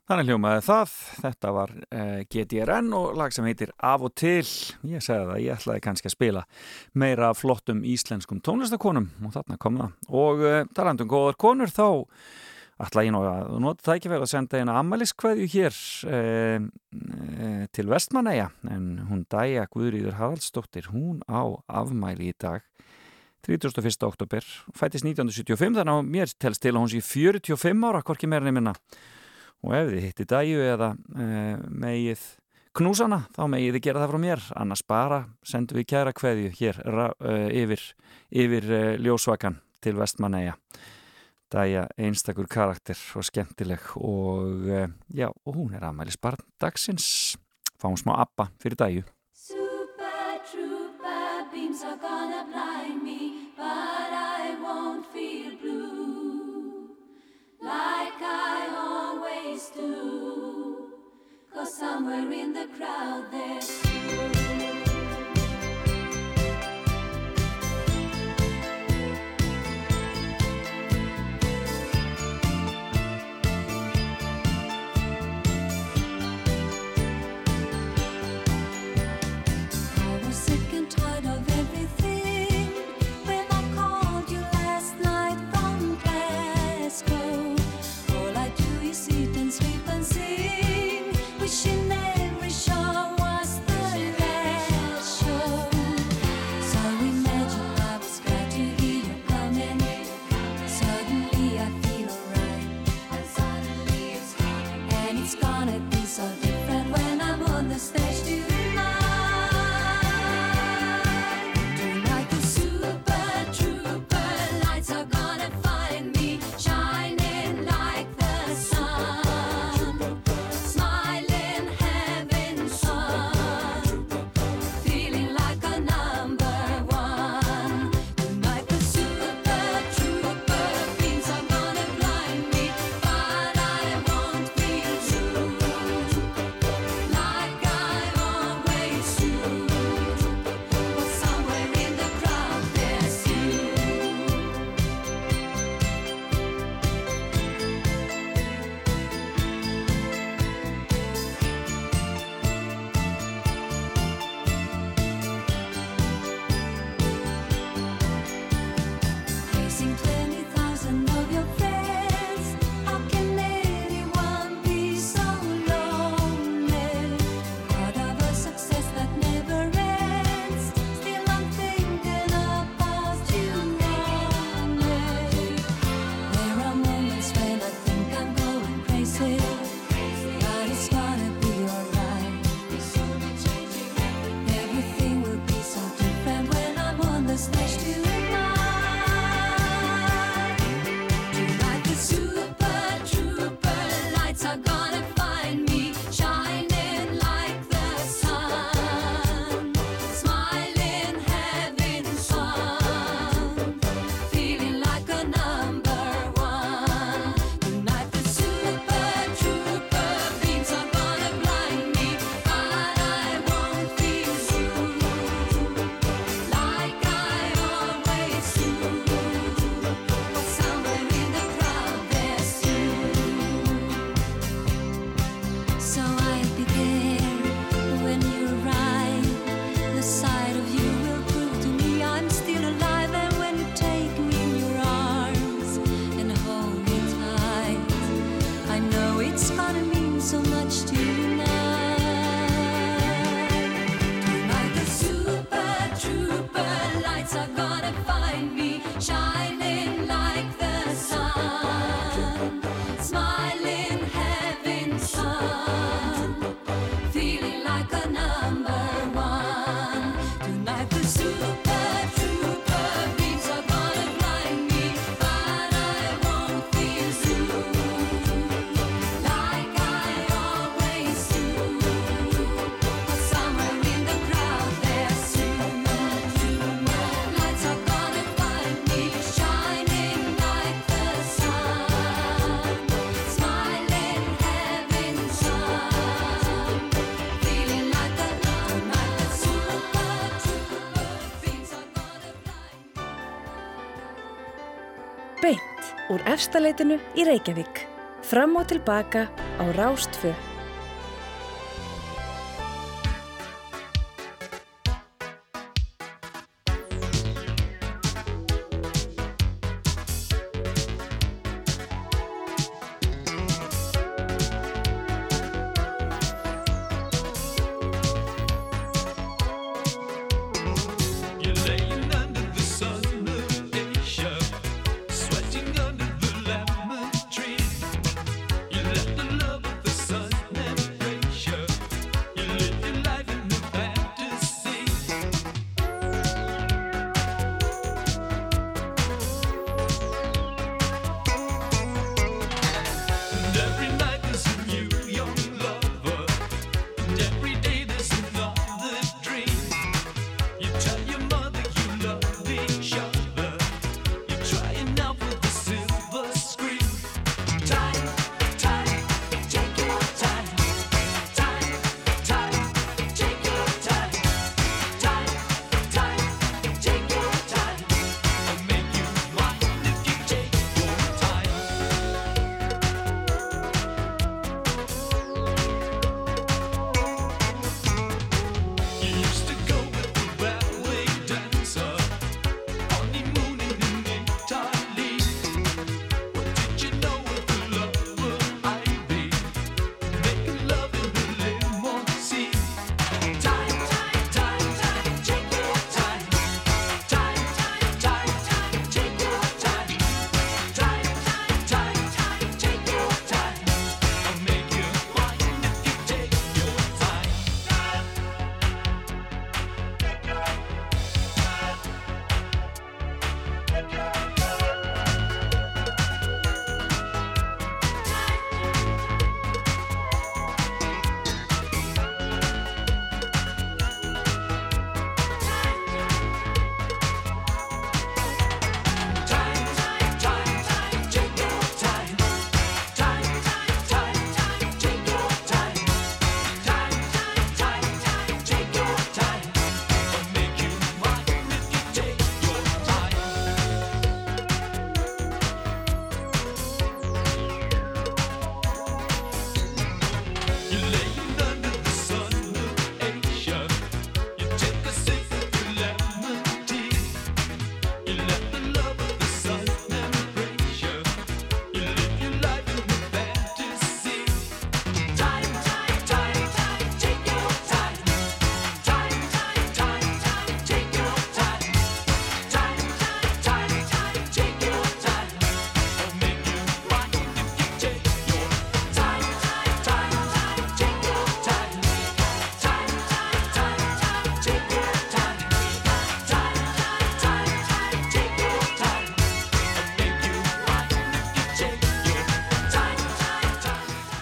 Þannig hljómaði það, þetta var uh, GTRN og lag sem heitir Af og til, ég segði það, ég ætlaði kannski að spila meira flottum íslenskum tónlistakonum og þarna kom það. Og uh, talandum góðar konur þá ætla ég nú að nota það ekki vel að senda eina ammæliskveðju hér uh, til Vestmanæja en hún Dæja Guðrýður Haraldsdóttir, hún á afmæli í dag 31. oktober, fættist 1975 þannig að mér telst til að hún sé 45 ára, hvorki meira nefnina og ef þið hitti dæju eða e, megið knúsana þá megið þið gera það frá mér. Annars bara sendum við kæra kveðju hér ra, e, yfir, yfir e, ljósvakan til vestmanneja dæja einstakur karakter og skemmtileg og e, já, og hún er aðmælis barn dagsins. Fáum smá abba fyrir dæju Somewhere in the crowd there's úr efstaleitinu í Reykjavík. Fram og tilbaka á Rástfö.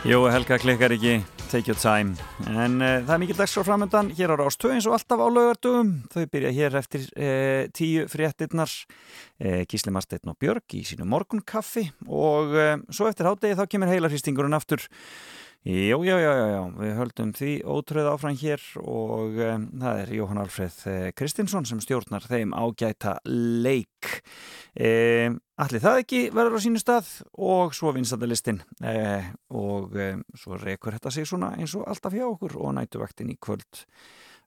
Jó, Helga klikkar ekki, take your time. En uh, það er mikil dags frá framöndan hér á Rástöð eins og alltaf á laugardögum. Þau byrja hér eftir uh, tíu fréttinnar, uh, Gísli Marsteinn og Björg í sínu morgunkaffi og svo eftir hádegi þá kemur heilarhýstingurinn aftur. Jó, já, já, já, já, við höldum því ótröð áfram hér og um, það er Jóhann Alfreð Kristinsson sem stjórnar þeim ágæta leik. Um, Allir það ekki verður á sínu stað? Og svo vinstandalistin eh, og eh, svo rekur þetta sig svona eins og alltaf hjá okkur og nætuvaktin í kvöld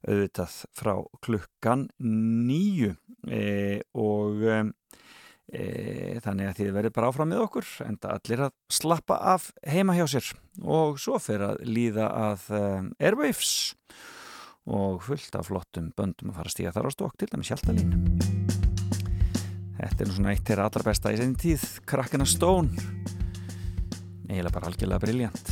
auðvitað frá klukkan nýju eh, og þannig að þið verður bara áfram með okkur enda allir að slappa af heima hjá sér. Og svo fyrir að líða að Airwaves. Og fullt af flottum böndum að fara að stíga þar á stokk til dæmis hjáltalín Þetta er nú svona eitt þeirra allra besta í senni tíð, Krakkina Stone. Eiginlega bara algjörlega briljant.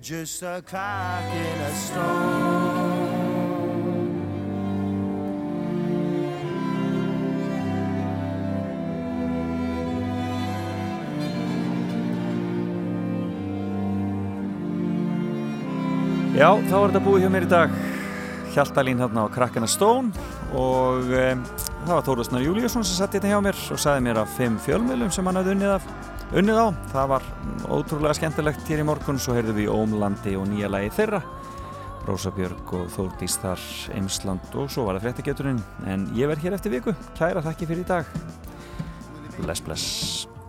just a clock in a Já, þá er þetta búið hjá mér í dag. Hjaltalín hérna á Krakkana Stón og um, það var Tóruðsnar Júliusson sem satt hérna hjá mér og sagði mér af fimm fjölmjölum sem hann hafði unnið af unnið á. Það var ótrúlega skemmtilegt hér í morgun, svo heyrðum við Ómlandi og nýja lagi þeirra. Rósabjörg og Þórdís þar, Eimsland og svo var það fréttigeturinn. En ég verð hér eftir viku. Kæra, þakki fyrir í dag. Bless, bless.